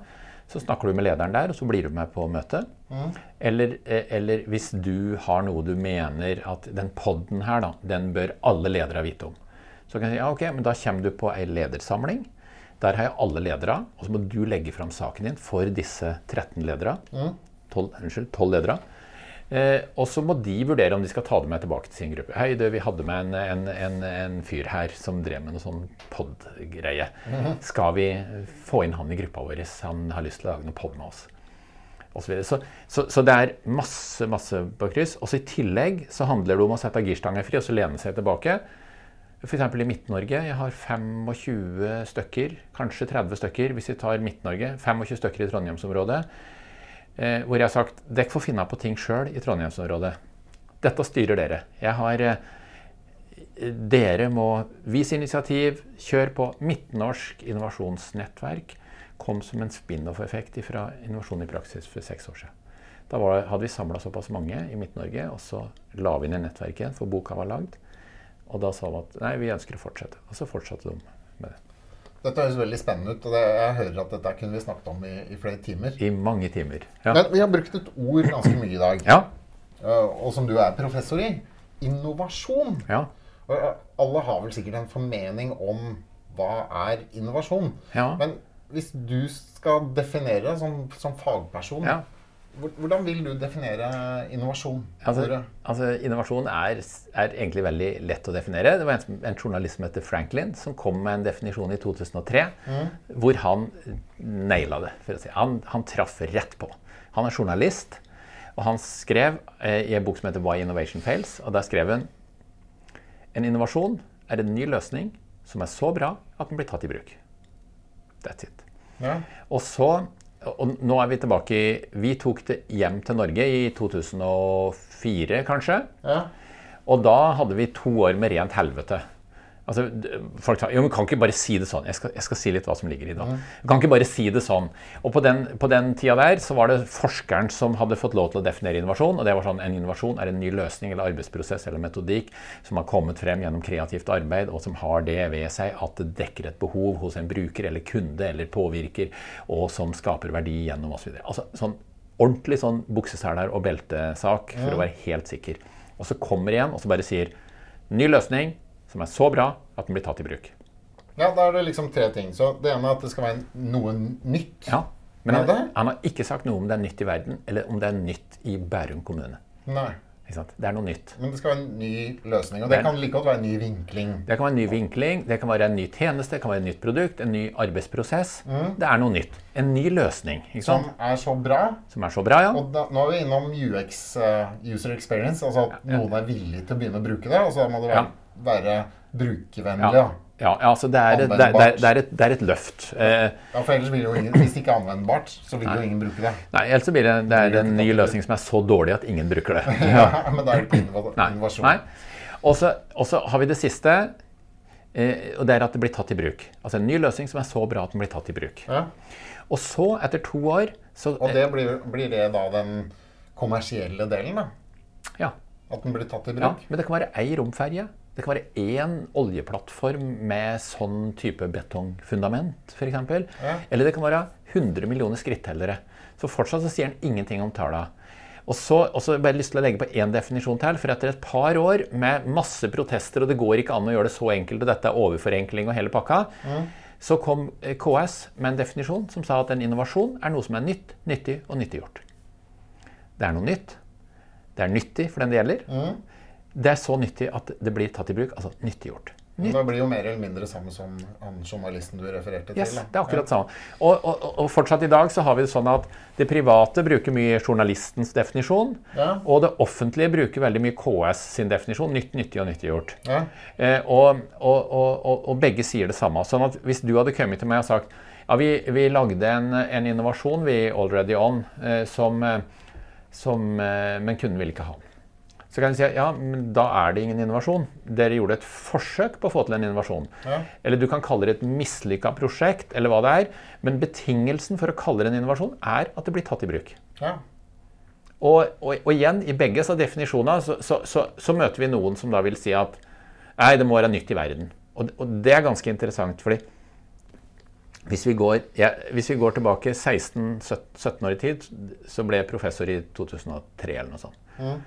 så snakker du med lederen der, og så blir du med på møtet. Mm. Eller, eh, eller, hvis du har noe du mener at den poden her, da, den bør alle ledere vite om. Så kan jeg si ja, ok, men da kommer du på ei ledersamling. Der har jeg alle ledere, og så må du legge fram saken din for disse 13 ledere. Mm. 12, unnskyld, 12 ledere. Eh, og så må de vurdere om de skal ta det med tilbake til sin gruppe. Hei, det, vi hadde med en, en, en, en fyr her som drev med noe sånn pod-greie. Mhm. Skal vi få inn han i gruppa vår? Han har lyst til å lage noe pod med oss. Så, så, så, så, det er masse masse på kryss. Og så I tillegg så handler det om å sette girstanga fri og så lene seg tilbake. F.eks. i Midt-Norge. Jeg har 25 stykker, kanskje 30 stykker hvis vi tar Midt-Norge. 25 stykker i Trondheimsområdet eh, hvor jeg har sagt dere får finne på ting sjøl i Trondheimsområdet. Dette styrer dere. Jeg har eh, Dere må vise initiativ. Kjør på. Midtnorsk innovasjonsnettverk kom som en spin-off-effekt fra Innovasjon i praksis for seks år siden. Da var, hadde vi samla såpass mange i Midt-Norge, og så la vi ned nettverket igjen, for boka var lagd. Og da sa de at nei, vi ønsker å fortsette. Og så fortsatte de med det. Dette høres veldig spennende ut. og det, Jeg hører at dette kunne vi snakket om i, i flere timer. I mange timer, ja. Men vi har brukt et ord ganske mye i dag. Ja. Og som du er professor i. Innovasjon. Ja. alle har vel sikkert en formening om hva er innovasjon. Ja. Men hvis du skal definere det som, som fagperson, ja. Hvordan vil du definere innovasjon? Altså, altså innovasjon er, er, egentlig veldig lett å definere. Det var en, en, journalist som heter Franklin, som kom med en definisjon i 2003 mm. hvor han naila det. for å si. Han, han, traff rett på. Han er journalist, og han skrev eh, i en bok som heter 'Why Innovation Fails'. og Der skrev han en innovasjon er en ny løsning som er så bra at den blir tatt i bruk. That's it. Ja. Og så og nå er vi tilbake i Vi tok det hjem til Norge i 2004, kanskje. Ja. Og da hadde vi to år med rent helvete. Altså, folk sa jo, men kan ikke bare si det sånn. Jeg skal, jeg skal si litt hva som ligger i det. Du kan ikke bare si det sånn. Og på den, på den, tida der så var det forskeren som hadde fått lov til å definere innovasjon. Og det var sånn en innovasjon er en ny løsning eller arbeidsprosess eller metodikk som har kommet frem gjennom kreativt arbeid, og som har det ved seg at det dekker et behov hos en bruker eller kunde eller påvirker, og som skaper verdi gjennom osv. Altså sånn ordentlig sånn bukseseler og beltesak for å være helt sikker. Og så kommer igjen og så bare sier ny løsning som er så bra at den blir tatt i bruk. Ja, Da er det liksom tre ting. Så Det ene er at det skal være noe nytt. Ja, Men han, han, har ikke sagt noe om det er nytt i verden, eller om det er nytt i Bærum kommune. Nei. Det er noe nytt. Men det skal være en ny løsning. Og det, det kan like godt være en ny vinkling. Det kan være en ny vinkling, det kan være en ny tjeneste, det kan være et nytt produkt, en ny arbeidsprosess. Mm. Det er noe nytt. En ny løsning. Som er så bra. Som er så bra, ja. Og da, nå er vi innom UX, uh, user experience, altså at ja, noen er villig til å begynne å bruke det. Og så må det være, være brukervennlig. Ja. Ja, altså det er, det, er, det, er et, det er, et, løft. Eh, ja, for ellers blir det jo ingen, Hvis det ikke er anvendbart, så vil nei. jo ingen bruke det. Nei, ellers blir det, det er en ny løsning som er så dårlig at ingen bruker det. (laughs) ja, Men da er det ikke innovasjon. Og så har vi det siste, eh, og det er at det blir tatt i bruk. Altså en ny løsning som er så bra at den blir tatt i bruk. Ja. Og så, etter to år så, Og det blir, blir, det da den kommersielle delen, da? Ja. At den blir tatt i bruk? Ja, men det kan være ei romferje. Det kan være én oljeplattform med sånn type betongfundament, f.eks. Ja. Eller det kan være 100 millioner skrittellere. Så fortsatt så sier han ingenting om tallene. Og så har jeg lyst til å legge på én definisjon til. For etter et par år med masse protester, og det går ikke an å gjøre det så enkelt, og dette er overforenkling og hele pakka, mm. så kom eh, KS med en definisjon som sa at en innovasjon er noe som er nytt, nyttig og nyttiggjort. Det er noe nytt. Det er nyttig for den det gjelder. Mm. Det er så nyttig at det blir tatt i bruk. Altså nyttiggjort. Nytt. Det blir jo mer eller mindre samme som han journalisten du refererte til. Yes, det er akkurat samme. Og, og, og, fortsatt i dag så har vi det sånn at det private bruker mye journalistens definisjon. Ja. Og det offentlige bruker veldig mye KS sin definisjon. Nytt, nyttig og nyttiggjort. Ja. Eh, og, og, begge sier det samme. Sånn at hvis du hadde kommet til meg og sagt ja, vi, vi lagde en, en, innovasjon, vi already on, eh, som, eh, som, eh, men kunden ville ikke ha den. Så kan du si ja, men da er det ingen innovasjon. Dere gjorde et forsøk på å få til en innovasjon. Ja. Eller du kan kalle det et mislykka prosjekt, eller hva det er. Men betingelsen for å kalle det en innovasjon er at det blir tatt i bruk. Ja. Og, og, og, igjen, i begge så definisjoner så, så, så, så, møter vi noen som da vil si at nei, det må være nytt i verden. Og, og det er ganske interessant, fordi hvis vi går, ja, hvis vi går tilbake 16-17 år i tid, så ble jeg professor i 2003 eller noe sånt. Mm.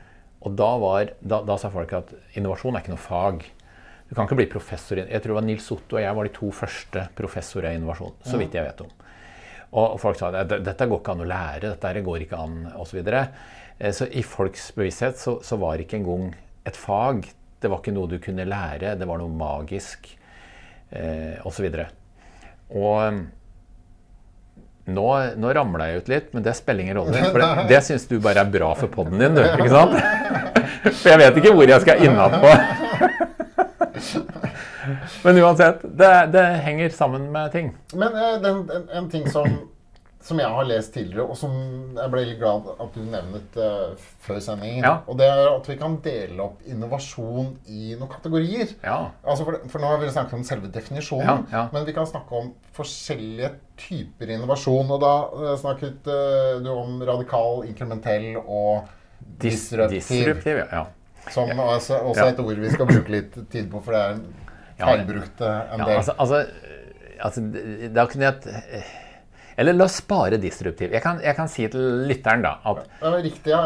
Og da, var, da, da, sa folk at innovasjon er ikke noe fag. Du kan ikke bli professor i Jeg tror det var Nils Otto og jeg var de to første professorer i innovasjon. så vidt jeg vet om. Og folk sa at dette går ikke an å lære, dette går ikke an osv. Så, videre. Eh, så i folks bevissthet så, så var ikke engang et fag. Det var ikke noe du kunne lære, det var noe magisk eh, osv. Og, så og nå, nå ramla jeg ut litt, men det spiller ingen rolle. For (laughs) det, det syns du bare er bra for poden din, du. Ikke sant? (laughs) For jeg vet ikke hvor jeg skal innatpå. (laughs) Men uansett, det, det, henger sammen med ting. Men den, en, en, ting som, som, jeg har lest tidligere, og som jeg ble litt glad at du nevnet uh, før sendingen, ja. og det er at vi kan dele opp innovasjon i noen kategorier. Ja. Altså for, for, nå har vi snakket om selve definisjonen, ja, men vi kan snakke om forskjellige typer innovasjon. Og da uh, snakket du om radikal, inkrementell og disruptiv. disruptiv ja. Som også, også er et ord vi skal bruke litt tid på, for det er feilbrukt en del. Altså, altså, altså, det er ikke det jeg eller la oss spare disruptiv. Jeg kan, jeg kan, si til lytteren da at ja, Riktig. ja,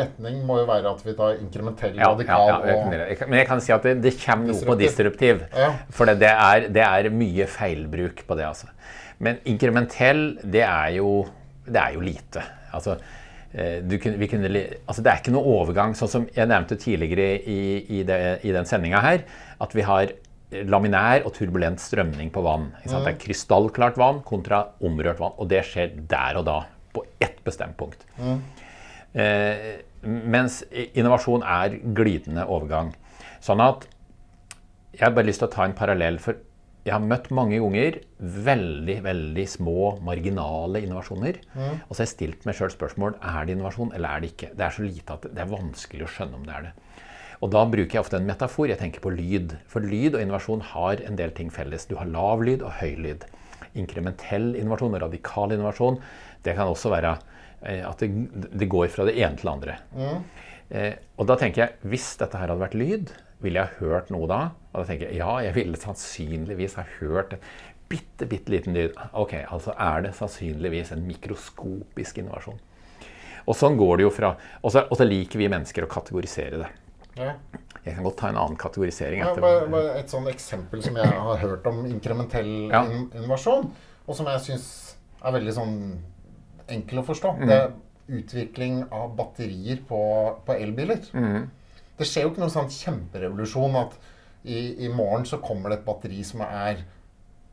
Retning må jo være at vi tar inkrementell, ja, radikal ja, ja, og Men jeg kan si at det, det kommer noe på disruptiv. For det er, det er, mye feilbruk på det. altså. Men inkrementell, det er jo, det er jo lite. Altså, Eh, kunne, kunne, altså det er ikke noe overgang, sånn som jeg nevnte tidligere i, i, det, i den sendinga her, at vi har laminær og turbulent strømning på vann. Mm. Det er krystallklart vann kontra omrørt vann. Og det skjer der og da, på ett bestemt punkt. Mm. Eh, mens innovasjon er glidende overgang. Sånn at jeg har bare lyst til å ta en parallell. For jeg har møtt mange ganger veldig veldig små, marginale innovasjoner. Mm. Og så har jeg stilt meg sjøl spørsmål er det innovasjon eller er det ikke. Det er så lite at det er vanskelig å skjønne om det er det. Og da bruker jeg ofte en metafor. Jeg tenker på lyd. For lyd og innovasjon har en del ting felles. Du har lav lyd og høy lyd. Inkrementell innovasjon og radikal innovasjon, det kan også være eh, at det, det går fra det ene til det andre. Mm. Eh, og da tenker jeg, hvis dette her hadde vært lyd, ville jeg hørt noe da? Og da tenker jeg ja, jeg ville sannsynligvis ha hørt en bitte, bitte liten lyd. Ok, altså er det sannsynligvis en mikroskopisk innovasjon. Og sånn går det jo fra Og så, liker vi mennesker å kategorisere det. Ja. Jeg kan godt ta en annen kategorisering. Ja, bare, et sånn eksempel som jeg har hørt om inkrementell ja. innovasjon, og som jeg syns er veldig sånn enkel å forstå. Mm. Det er utvikling av batterier på, på elbiler. Mm. Det skjer jo ikke noen sånn kjemperevolusjon at i, i, morgen så kommer det et batteri som er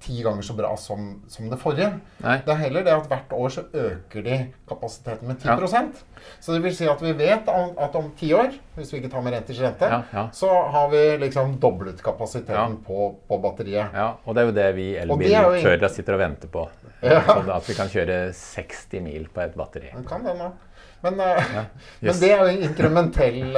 ti ganger så bra som, som det forrige. Nei. Det er heller det at hvert år så øker de kapasiteten med 10 ja. Så det vil si at vi vet at om ti år, hvis vi ikke tar med renters rente, ja, ja. så har vi liksom doblet kapasiteten på, på, batteriet. Ja, og det er jo det vi elbilførere sitter og venter på. Sånn at vi kan kjøre 60 mil på et batteri. Man kan det nå. Men, uh, (laughs) men det er jo inkrementell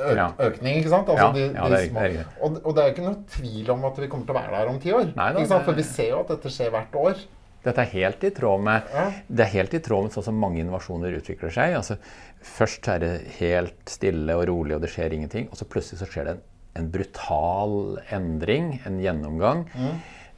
uh, økning, ikke sant? Altså, de, de det er, det og, og, det er ikke noe tvil om at vi kommer til å være der om ti år. Nei, da, For vi ser jo at dette skjer hvert år. Dette er helt i tråd med, ja. det er helt i tråd med sånn som mange innovasjoner utvikler seg. Altså, først er det helt stille og rolig, og det skjer ingenting. Og så plutselig så skjer det en, en brutal endring, en gjennomgang, mm.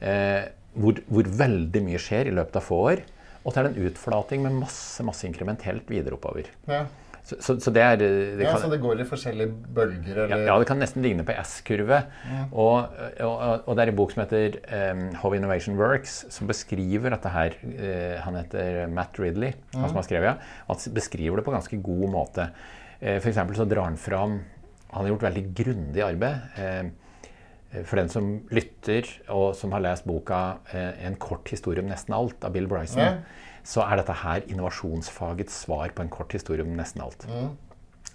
eh, hvor, hvor, veldig mye skjer i løpet av få år. Og så er det en utflating med masse masse inkrementelt videre oppover. Ja. Så, så, så, det er det Ja, Så det går i forskjellige bølger? Eller? Ja, det kan nesten ligne på S-kurve. Ja. Og, og, og, det er en bok som heter um, 'How Innovation Works', som beskriver dette her. Uh, han heter Matt Ridley, mm. han som har skrevet ja. Han beskriver det på ganske god måte. Uh, for så drar han fram Han har gjort veldig grundig arbeid. Uh, for den som lytter, og som har lest boka 'En kort historie om nesten alt' av Bill Bryson, ja så er dette her innovasjonsfagets svar på en kort historie om nesten alt. Mm.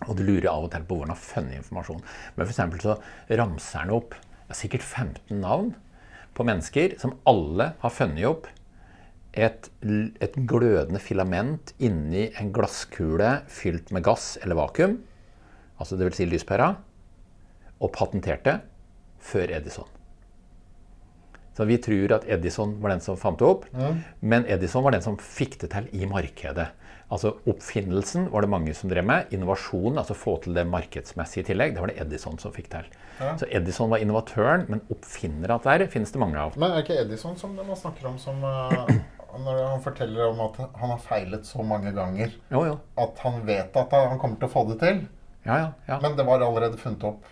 Og du lurer av og til på hvordan han har funnet informasjon. Men for så ramser han opp sikkert 15 navn på mennesker som alle har funnet opp et, et glødende filament inni en glasskule fylt med gass eller vakuum, altså dvs. Si lyspæra, og patenterte før Edison. Så vi tror at Edison var den som fant det opp, ja. men Edison var den som fikk det til i markedet. Altså Oppfinnelsen var det mange som drev med. Innovasjonen, altså få til det markedsmessige i tillegg, det var det Edison som fikk til. Ja. Så Edison var innovatøren, men oppfinnere at der finnes det mange av. Men er ikke Edison som man snakker om som uh, Når han forteller om at han har feilet så mange ganger jo, jo. at han vet at han kommer til å få det til? Ja, ja, men det var allerede funnet opp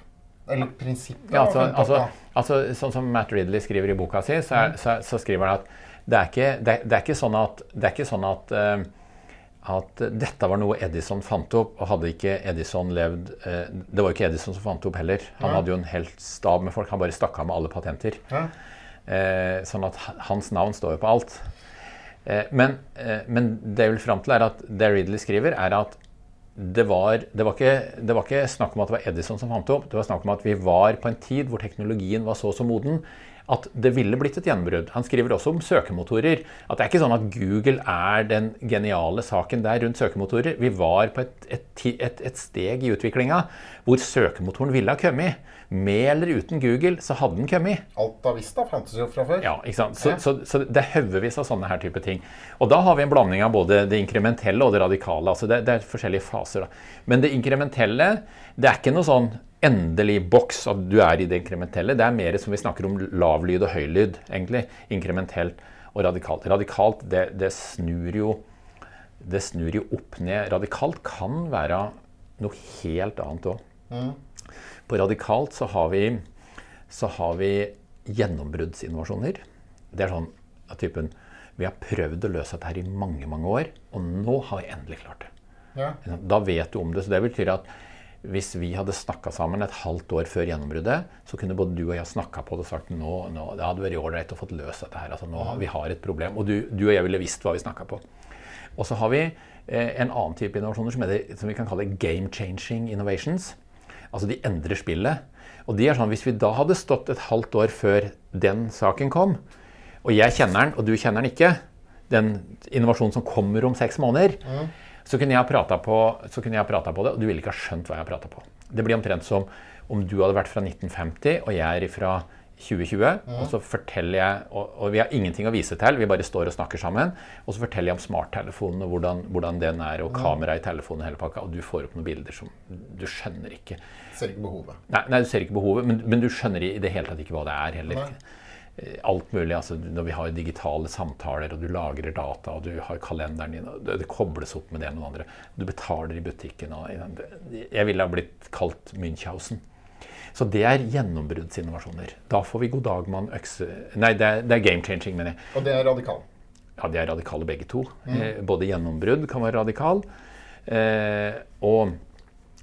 eller prinsippet? Ja, altså, altså, altså, sånn som Matt Ridley skriver i boka si, så, er, mm. så, så skriver han at det, er ikke, det, det er ikke sånn at, det ikke sånn at, uh, at dette var noe Edison fant opp. Og hadde ikke Edison levd uh, Det var jo ikke Edison som fant opp heller. Han ja. hadde jo en helt stab med folk. Han bare stakk av med alle patenter. Ja. Uh, sånn at hans navn står jo på alt. Men, men, det jeg vil fram til, er at det Ridley skriver, er at det var, det, var ikke, det var, ikke, snakk om at det var Edison som fant det opp. Det var snakk om at vi var på en tid hvor teknologien var så så moden at det ville blitt et gjennombrudd. Han skriver også om søkemotorer. At det er ikke sånn at Google er den geniale saken der rundt søkemotorer. Vi var på et, et, et, et steg i utviklinga hvor søkemotoren ville ha kommet. Med eller uten Google så hadde den kommet. Alta Vista fantes jo fra før. Ja, ikke sant? Så, så, så, det er haugevis av sånne her type ting. Og da har vi en blanding av både det inkrementelle og det radikale. altså Det, det er forskjellige faser. da. Men det inkrementelle, det er ikke noe sånn endelig boks at du er i det inkrementelle. Det er mer som vi snakker om lavlyd og høylyd, egentlig. Inkrementelt og radikalt. Radikalt, det, det, snur jo det snur jo opp ned. Radikalt kan være noe helt annet òg. Mm. På radikalt så har vi, så har vi gjennombruddsinnovasjoner. Det er sånn av typen Vi har prøvd å løse dette her i mange, mange år, og nå har vi endelig klart det. Ja. Da vet du om det. Så det betyr at hvis vi hadde snakka sammen et halvt år før gjennombruddet, så kunne både du og jeg snakka på det og sagt nå, nå, det hadde vært ålreit å få løst dette her. altså nå Vi har et problem. Og du, du og jeg ville visst hva vi snakka på. Og så har vi eh, en annen type innovasjoner som, det, som, vi kan kalle game changing innovations. Altså de endrer spillet. Og de er sånn, Hvis vi da hadde stått et halvt år før den saken kom, og jeg kjenner den, og du kjenner den ikke, den innovasjonen som kommer om seks måneder, mm så kunne jeg prata på, på, det, og du ville ikke ha skjønt hva jeg prata på. Det blir omtrent som om du hadde vært fra 1950, og jeg er fra 2020. Mm. Og så forteller jeg, og, og, vi har ingenting å vise til, vi bare står og snakker sammen. Og så forteller jeg om smarttelefonen og hvordan, hvordan, den er, og mm. kameraet i telefonen og hele pakka. Og du får opp noen bilder som du skjønner ikke. Ser ikke behovet. Nei, nei du ser ikke behovet, men, men, du skjønner i det hele tatt ikke hva det er heller. Nei. Eh, alt mulig. altså Når vi har digitale samtaler, og du lagrer data, og du har kalenderen din, og det, kobles opp med det med noen andre. Du betaler i butikken. Og, jeg ville ha blitt kalt Münchhausen. Så det er gjennombruddsinnovasjoner. Da får vi god dag mann økse Nei, det er, det er game changing, mener jeg. Og det er radikal? Ja, de er radikale begge to. Mm. Eh, både gjennombrudd kan være radikal, eh, og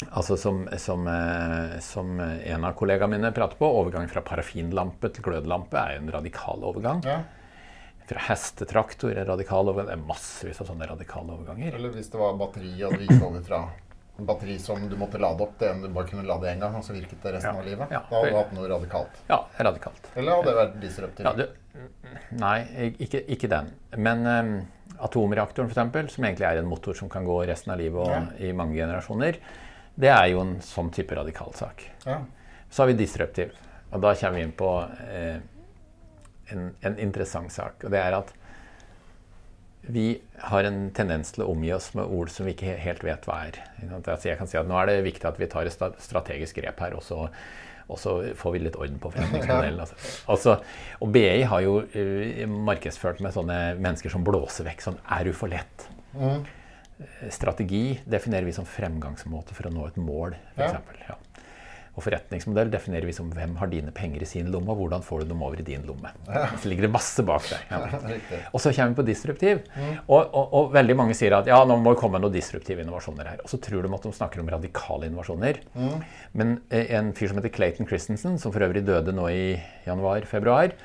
Altså som, som, eh, som, en av kollegaene mine prater på, overgang fra parafinlampe til glødelampe er en radikal overgang. Ja. Fra hestetraktor er radikal overgang. Det er massevis av sånne radikale overganger. Eller hvis det var batteri, og du gikk over fra en batteri som du måtte lade opp til en du bare kunne lade én gang, og så virket det resten ja. av livet. Ja. Da hadde du hatt noe radikalt. Ja, radikalt. Eller hadde det vært disruptivt? Ja, nei, ikke, ikke, den. Men um, atomreaktoren, f.eks., som egentlig er en motor som kan gå resten av livet og i mange generasjoner, det er jo en sånn type radikal sak. Ja. Så har vi disruptiv. Og da kommer vi inn på eh, en, en, interessant sak. Og det er at vi har en tendens til å omgi oss med ord som vi ikke helt vet hva er. Altså jeg kan si at Nå er det viktig at vi tar et strategisk grep her, og så, og så får vi litt orden på forretningsmodellen. (laughs) Altså. Altså, og BI har jo uh, markedsført med sånne mennesker som blåser vekk sånn Er du for lett? Mm. Strategi definerer vi som fremgangsmåte for å nå et mål. For ja. Eksempel, ja. Og forretningsmodell definerer vi som hvem har dine penger i sin lomme, og hvordan får du dem over i din lomme. Ja. Så ligger det masse bak der. Ja. (laughs) Og så kommer vi på disruptiv. Mm. Og, og, og, veldig mange sier at ja, nå må det komme noen disruptive innovasjoner her. Og så tror de at de snakker om radikale innovasjoner. Mm. Men eh, en fyr som heter Clayton Christensen, som for øvrig døde nå i januar-februar,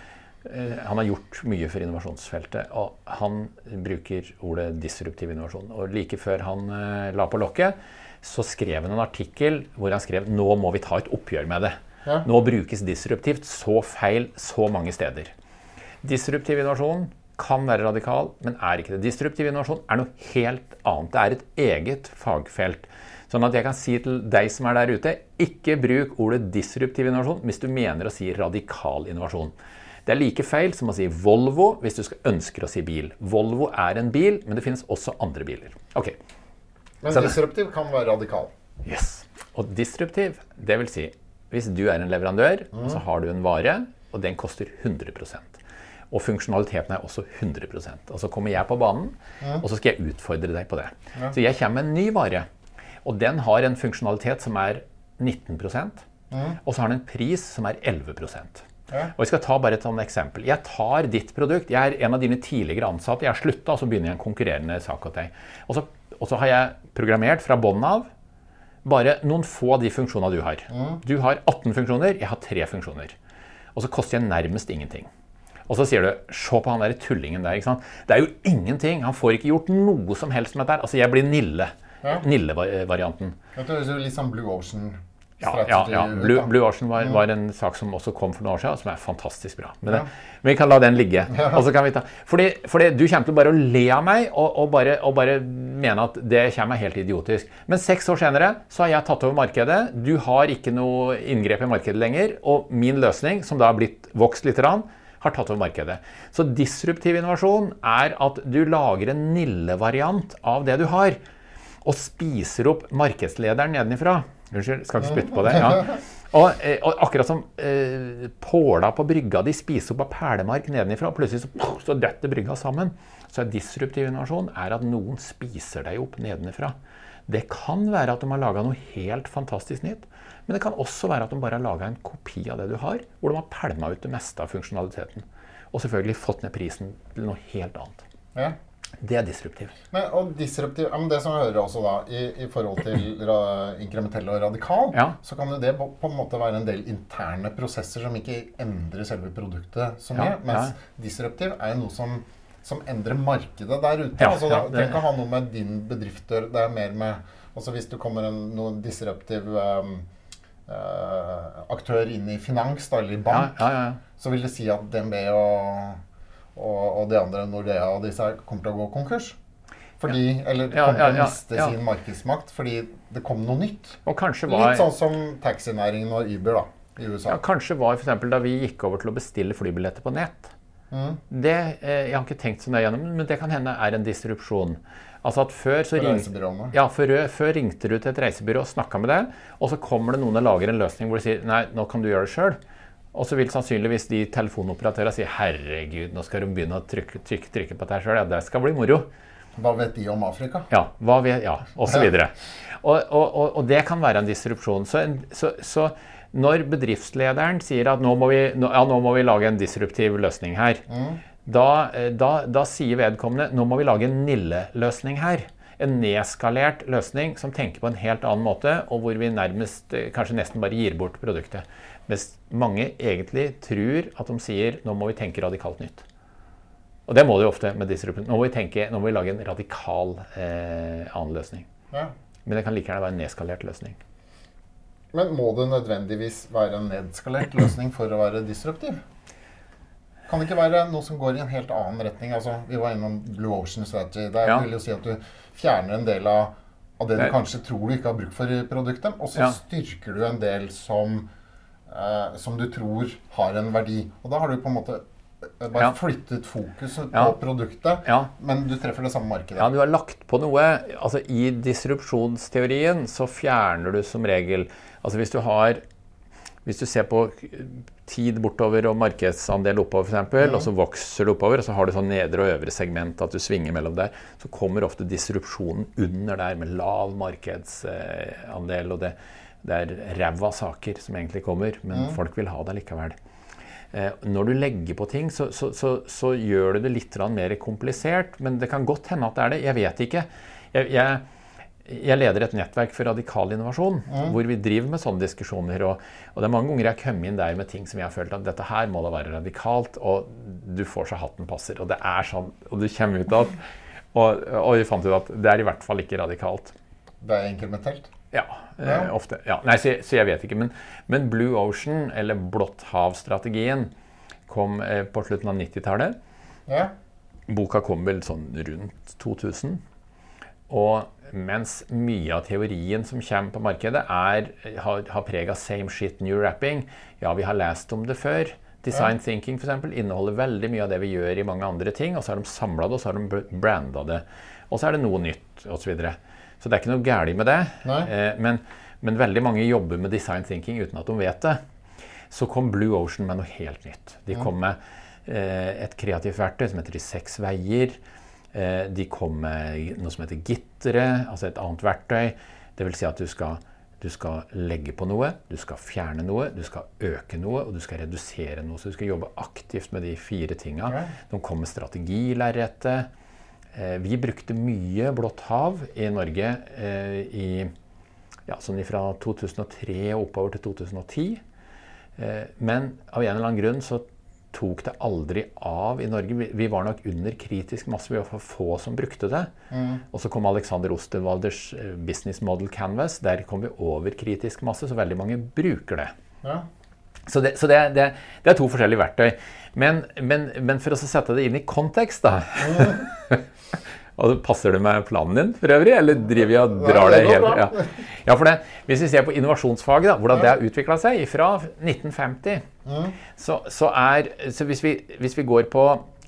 han har gjort mye for innovasjonsfeltet, og han bruker ordet disruptiv innovasjon. Og like før han uh, la på lokket, så skrev han en artikkel hvor han skrev nå må vi ta et oppgjør med det. Ja. Nå brukes disruptivt så feil så mange steder. Disruptiv innovasjon kan være radikal, men er ikke det. Disruptiv innovasjon er noe helt annet. Det er et eget fagfelt. Sånn at jeg kan si til deg som er der ute, ikke bruk ordet disruptiv innovasjon hvis du mener å si radikal innovasjon. Det er like feil som å si Volvo hvis du ønsker å si bil. Volvo er en bil, men det finnes også andre biler. Ok. Men disruptiv kan være radikal. Yes. Og disruptiv, det vil si hvis du er en leverandør, mm. så har du en vare, og den koster 100% og funksjonaliteten er også 100 Og så kommer jeg på banen, mm. og så skal jeg utfordre deg på det. Ja. Så jeg kommer med en ny vare, og den har en funksjonalitet som er 19 mm. og så har den en pris som er 11 Ja. Og Jeg skal ta bare et sånt eksempel. Jeg tar ditt produkt. Jeg er en av dine tidligere ansatte. Jeg har slutta, og så begynner jeg en konkurrerende sak hos deg. Og så, og så har jeg programmert fra bånn av bare noen få av de funksjonene du har. Mm. Du har 18 funksjoner, jeg har 3 funksjoner. Og så koster jeg nærmest ingenting. Og så sier du 'se på han der tullingen der'. Det er jo ingenting. Han får ikke gjort noe som helst med dette. Altså, jeg blir Nille. Ja. Nille-varianten. Litt sånn Blue Ocean ja, ja, ja. Blue, Blue Ocean var, var, en sak som også kom for noen år siden, som er fantastisk bra. Men, ja. men vi kan la den ligge. Og så kan vi ta, fordi, fordi du kommer til bare å le av meg og, og, bare, og, bare, mene at det kommer helt idiotisk. Men seks år senere så har jeg tatt over markedet. Du har ikke noe inngrep i markedet lenger. Og min løsning, som da har blitt vokst litt, har tatt over markedet. Så disruptiv innovasjon er at du lager en Nille-variant av det du har, og spiser opp markedslederen nedenifra. Unnskyld, skal ikke spytte på det. Ja. Og, eh, og, akkurat som eh, påla på brygga de spiser opp av perlemark nedenifra, og plutselig så, så detter brygga sammen. Så en disruptiv innovasjon er at noen spiser deg opp nedenifra. Det kan være at de har laga noe helt fantastisk nytt. Men det kan også være at de bare har laga en kopi av det du har, hvor de har pælma ut det meste av funksjonaliteten. Og selvfølgelig fått ned prisen til noe helt annet. Ja. Det er disruptiv. Men, og disruptiv, ja, men det som jeg hører også da, i, i forhold til (laughs) ra, inkrementell og radikal, ja. så kan jo det på, på, en måte være en del interne prosesser som ikke endrer selve produktet så mye. Ja, mens disruptiv er jo noe som, som endrer markedet der ute. altså, det trenger ikke ha noe med din bedrift å gjøre. Det er mer med altså Hvis du kommer en noen disruptiv um, uh, aktør inn i finans da, eller i bank, så vil det si at DNB og og, og de andre Nordea og disse her kommer til å gå konkurs. Fordi, ja. Eller kommer til å miste ja, sin markedsmakt fordi det kom noe nytt. Var, Litt sånn som taxinæringen og Uber da, i USA. Ja, kanskje var f.eks. da vi gikk over til å bestille flybilletter på nett. Mm. Det, eh, jeg har ikke tenkt så nøye gjennom, men det kan hende er en disrupsjon. Altså at før, så ring, ja, før, før, ringte du til et reisebyrå og snakka med det, og så kommer det noen og lager en løsning hvor de sier nei, nå kan du gjøre det sjøl. Og så vil sannsynligvis de telefonoperatørene si herregud, nå skal de begynne å trykke, trykke, trykke på dette sjøl. Ja, det skal bli moro. Hva vet de om Afrika? Ja, hva vet, ja og så videre. Og, og, og, og, det kan være en disrupsjon. Så, så, så, når bedriftslederen sier at nå må, vi, nå, ja, nå må vi lage en disruptiv løsning her, mm. da, da, da, sier vedkommende nå må vi lage en Nille-løsning her. En nedskalert løsning som tenker på en helt annen måte, og hvor vi nærmest, kanskje nesten bare gir bort produktet. Mens mange egentlig tror at de sier nå må vi tenke radikalt nytt. Og det må de ofte med disruption. Nå må vi, tenke, nå må vi lage en radikal eh, annen løsning. Ja. Men det kan like gjerne være en nedskalert løsning. Men må det nødvendigvis være en nedskalert løsning for å være disruptiv? Kan det ikke være noe som går i en helt annen retning? Altså, vi var innom Blue Ocean Strategy. Der ja. vil jo si at du fjerner en del av, av det du kanskje tror du ikke har bruk for i produktet, og så ja. styrker du en del som eh, som du tror har en verdi. Og da har du på en måte eh, bare ja. flyttet fokuset på ja. produktet, ja. men du treffer det samme markedet. Ja, du har lagt på noe. Altså, I disrupsjonsteorien så fjerner du som regel Altså hvis du har hvis du ser på tid bortover og markedsandel oppover, f.eks., mm. og så vokser det oppover, og så har du sånn nedre og øvre segment, at du svinger mellom der, så kommer ofte disrupsjonen under der med lav markedsandel. og det det er ræva saker som egentlig kommer, men mm. folk vil ha det likevel. Eh, når du legger på ting, så, så, så, så gjør du det litt mer komplisert. Men det kan godt hende at det er det. Jeg vet ikke. Jeg, jeg, jeg leder et nettverk for radikal innovasjon, mm. hvor vi driver med sånne diskusjoner. Og, og, det er mange ganger jeg har kommet inn der med ting som jeg har følt at dette her må da være radikalt, og du får så hatten passer. Og det er sånn, og du kommer ut av og, og vi fant ut at det er i hvert fall ikke radikalt. Det er inkrementelt? Ja, eh, ofte. Ja. Nei, så, så, jeg vet ikke. Men, men Blue Ocean, eller Blått hav-strategien, kom eh, på slutten av 90-tallet. Ja. Boka kom vel sånn rundt 2000. Og mens mye av teorien som kommer på markedet, er, har, har preg av same shit, new rapping Ja, vi har lest om det før. Design ja. thinking for eksempel, inneholder veldig mye av det vi gjør i mange andre ting. Og så har de samla det, og så har de branda det. Og så er det noe nytt, osv. Så det er ikke noe galt med det. Eh, men, men, veldig mange jobber med design thinking uten at de vet det. Så kom Blue Ocean med noe helt nytt. De kom med eh, et kreativt verktøy som heter De seks veier. Eh, de kom med noe som heter gittere, altså et annet verktøy. Det vil si at du skal du skal legge på noe, du skal fjerne noe, du skal øke noe, og du skal redusere noe. Så du skal jobbe aktivt med de fire tinga. De kom med strategilerretet. Eh, vi brukte mye blått hav i Norge eh, i, ja, sånn fra 2003 og oppover til 2010. Eh, men av en eller annen grunn så tok det aldri av i Norge. Vi, var nok under kritisk masse. Vi var for få som brukte det. Mm. Og så kom Alexander Osterwalders Business Model Canvas. Der kom vi over kritisk masse, så veldig mange bruker det. Ja. Så, det, så det, det, det, er to forskjellige verktøy. Men, men, men for å sette det inn i kontekst, da mm. (laughs) Og Passer det med planen din for øvrig, eller driver vi og drar det helt ja. ja, for det, Hvis vi ser på innovasjonsfaget, da, hvordan det har utvikla seg fra 1950 mm. så, så, er, så hvis, vi, hvis vi går på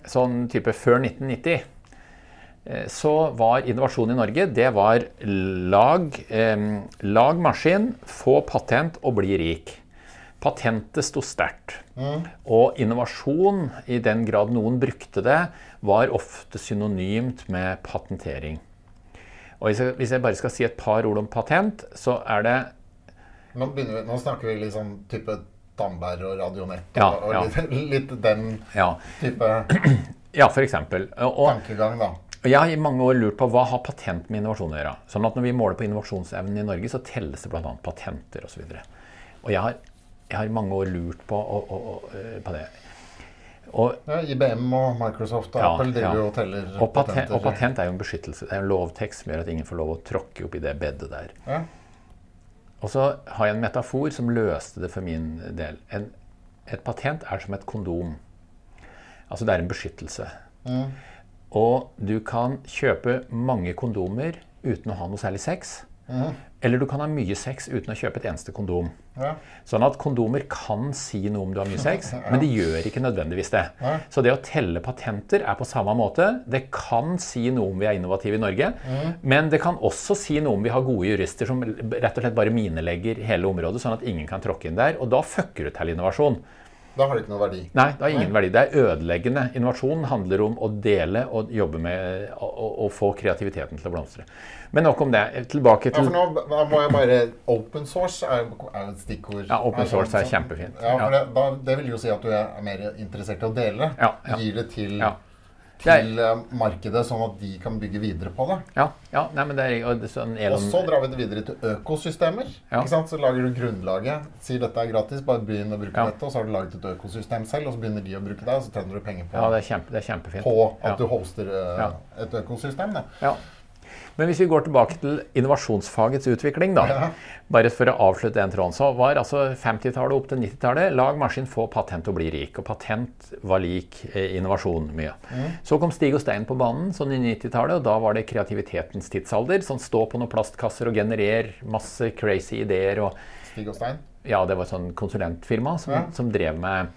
sånn type før 1990 eh, så var innovasjon i Norge det var lag, eh, lag maskin, få patent og bli rik. Patentet sto sterkt. Mm. Og innovasjon, i den grad noen brukte det, var ofte synonymt med patentering. Og hvis jeg, bare skal si et par ord om patent, så er det Nå, vi, nå snakker vi liksom type Damberg og Radionett ja, og, og litt, litt, den ja. type (clears throat) Ja, for eksempel. Og, tankegang, da. Jeg har i mange år lurt på hva har patent med innovasjon å gjøre. Sånn at Når vi måler på innovasjonsevnen i Norge, så telles det bl.a. patenter osv. Og, så og jeg har, jeg har i mange år lurt på, og, og, på det. Og, ja, IBM og Microsoft og ja, Apple driver ja. og teller og patent, og patent er jo en beskyttelse. Det er en lovtekst som gjør at ingen får lov å tråkke opp i det bedet der. Ja. Og så har jeg en metafor som løste det for min del. En, et patent er som et kondom. Altså det er en beskyttelse. Mm. Og du kan kjøpe mange kondomer uten å ha noe særlig sex. Mm. Eller du kan ha mye sex uten å kjøpe et eneste kondom. Ja. Sånn at kondomer kan si noe om du har mye sex, (laughs) ja. men de gjør ikke nødvendigvis det. Ja. Så det å telle patenter er på samme måte. Det kan si noe om vi er innovative i Norge, mm. men det kan også si noe om vi har gode jurister som rett og slett bare minelegger hele området, sånn at ingen kan tråkke inn der. Og da fucker du til innovasjon. Da har det ikke noe verdi. Nei, det har ingen Nei. verdi. Det er ødeleggende. Innovasjon handler om å dele og jobbe med og få kreativiteten til å blomstre. Men nok om det. Tilbake til Ja, for nå må jeg bare Open source er jo et stikkord. Ja, open source er kjempefint. Ja, for det, da, det vil jo si at du er mer interessert i å dele. Ja, ja. Gir det til til er, markedet, sånn at de kan bygge videre på det. Ja, ja nei, men det er, og, sånn og så drar vi det videre til økosystemer. Ikke sant? Så lager du grunnlaget. Sier dette er gratis, bare begynn å bruke dette. Og så har du laget et økosystem selv, og så begynner de å bruke det, og så tjener du penger på, ja, det er kjempe, det er kjempefint. på at du hoster uh, et økosystem. Da. Ja. Men hvis vi går tilbake til innovasjonsfagets utvikling, da, ja. bare for å avslutte den tråden, så var altså 50-tallet opp til 90-tallet lag maskin, få patent og bli rik. Og patent var lik eh, innovasjon mye. Mm. Så kom Stig og Stein på banen sånn i 90-tallet, og da var det kreativitetens tidsalder. Sånn stå på noen plastkasser og generere masse crazy ideer. Og, Stig og Stein? Ja, det var sånn konsulentfirma som, ja. som drev med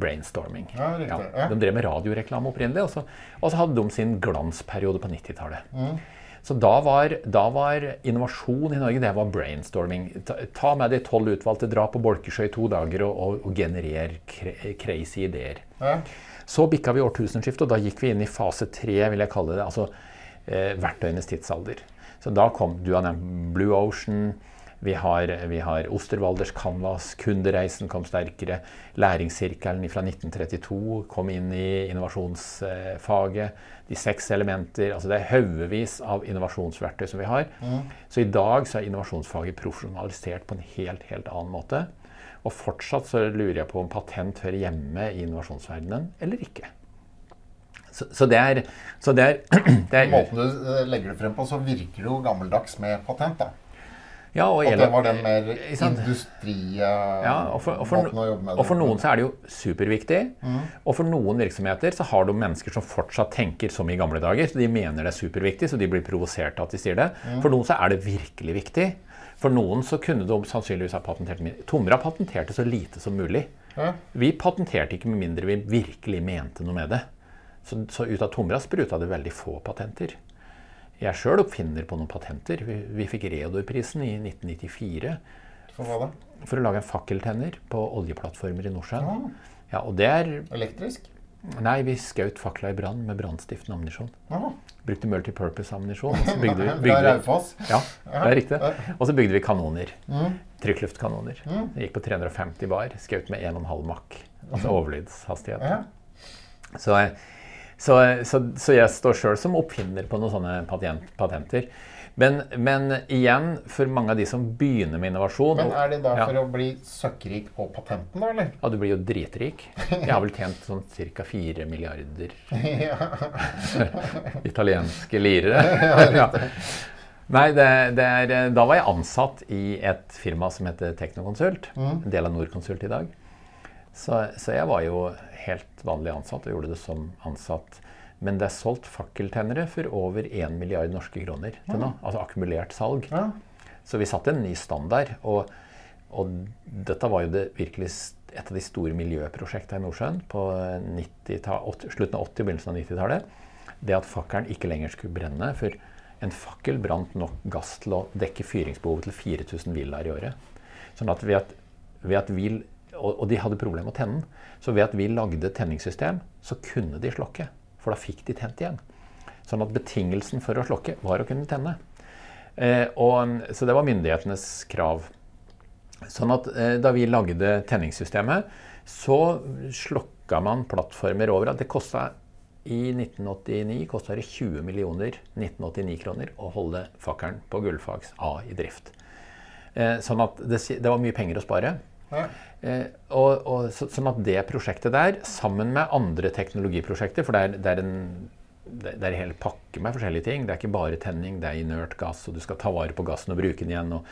brainstorming. Ja, ja, ja. De drev med radioreklame opprinnelig, og så, og så, hadde de sin glansperiode på 90-tallet. Mm. Så da var, da var, innovasjon i Norge det var brainstorming. Ta, ta med de tolv utvalgte, dra på Bolkesjø i to dager og, og, og generere crazy ideer. Så bikka vi årtusenskiftet, og da gikk vi inn i fase tre, vil jeg kalle det. Altså eh, verktøyenes tidsalder. Så da kom Du har nevnt Blue Ocean. Vi har, vi har Osterwalders Canvas, Kundereisen kom sterkere. Læringssirkelen fra 1932 kom inn i innovasjonsfaget. De seks elementer. altså Det er haugevis av innovasjonsverktøy som vi har. Mm. Så i dag så er innovasjonsfaget profesjonalisert på en helt, helt annen måte. Og fortsatt så lurer jeg på om patent hører hjemme i innovasjonsverdenen eller ikke. Så, så, det er, så det er, (clears throat) det er Måten du legger det frem på, så virker det jo gammeldags med patent. da. Ja, og, at det var den mer industrimåten ja, å jobbe med det. Og for noen så er det jo superviktig. Mm. Og for noen virksomheter så har du mennesker som fortsatt tenker som i gamle dager. Så de mener det er superviktig, så de blir provosert av at de sier det. Mm. For noen så er det virkelig viktig. For noen så kunne de sannsynligvis ha patentert mindre. Tomra patenterte så lite som mulig. Ja. Vi patenterte ikke med mindre vi virkelig mente noe med det. Så, så ut av Tomra spruta det veldig få patenter. Jeg sjøl oppfinner på noen patenter. Vi, vi fikk Reodor-prisen i 1994. For hva da? For å lage en fakkeltenner på oljeplattformer i Nordsjøen. Ja. Ja, og det er Elektrisk? Nei, vi skjøt fakla i brann med brannstiftende ammunisjon. Brukte multipurpose-ammunisjon. (laughs) bygde bygde ja, det er riktig. Og så bygde vi kanoner. Mm. Trykkluftkanoner. Mm. Det gikk på 350 bar. Skjøt med 1,5 makk. Altså overlydshastighet. Så, så, så, så, jeg står sjøl som oppfinner på noen sånne patent, patenter. Men, men, igjen, for mange av de som begynner med innovasjon Men Er det da for ja. å bli søkkrik på patenten, da, eller? Ja, du blir jo dritrik. Jeg har vel tjent sånn ca. 4 milliarder (laughs) (laughs) italienske lirere. (laughs) ja, Nei, det, det er, da var jeg ansatt i et firma som heter Teknokonsult. Mm. En del av Norconsult i dag. Så, så jeg var jo helt vanlig ansatt og gjorde det som ansatt. Men det er solgt fakkeltennere for over 1 milliard norske kroner til nå. Altså akkumulert salg. Ja. Så vi satte en ny standard. Og, og, dette var jo det virkelig et av de store miljøprosjektene i Nordsjøen på 90, slutten av 80- og begynnelsen av 90-tallet. Det at fakkelen ikke lenger skulle brenne. For en fakkel brant nok gass til å dekke fyringsbehovet til 4000 villaer i året. Sånn at ved at, ved at vi, og, de hadde problemer med å tenne den. Så ved at vi lagde tenningssystem, så kunne de slokke. For da fikk de tent igjen. Sånn at betingelsen for å slokke var å kunne tenne. Eh, og, så det var myndighetenes krav. Sånn at eh, da vi lagde tenningssystemet, så slokka man plattformer overalt. Det kosta i 1989 kosta det 20 millioner 1989-kroner å holde fakkelen på Gullfags A i drift. Eh, sånn at det, det, var mye penger å spare. Eh, og, og, så, sånn at det prosjektet der, sammen med andre teknologiprosjekter For det er, det er en det, er en hel pakke med forskjellige ting. Det er ikke bare tenning, det er inert gass, og du skal ta vare på gassen og bruke den igjen. og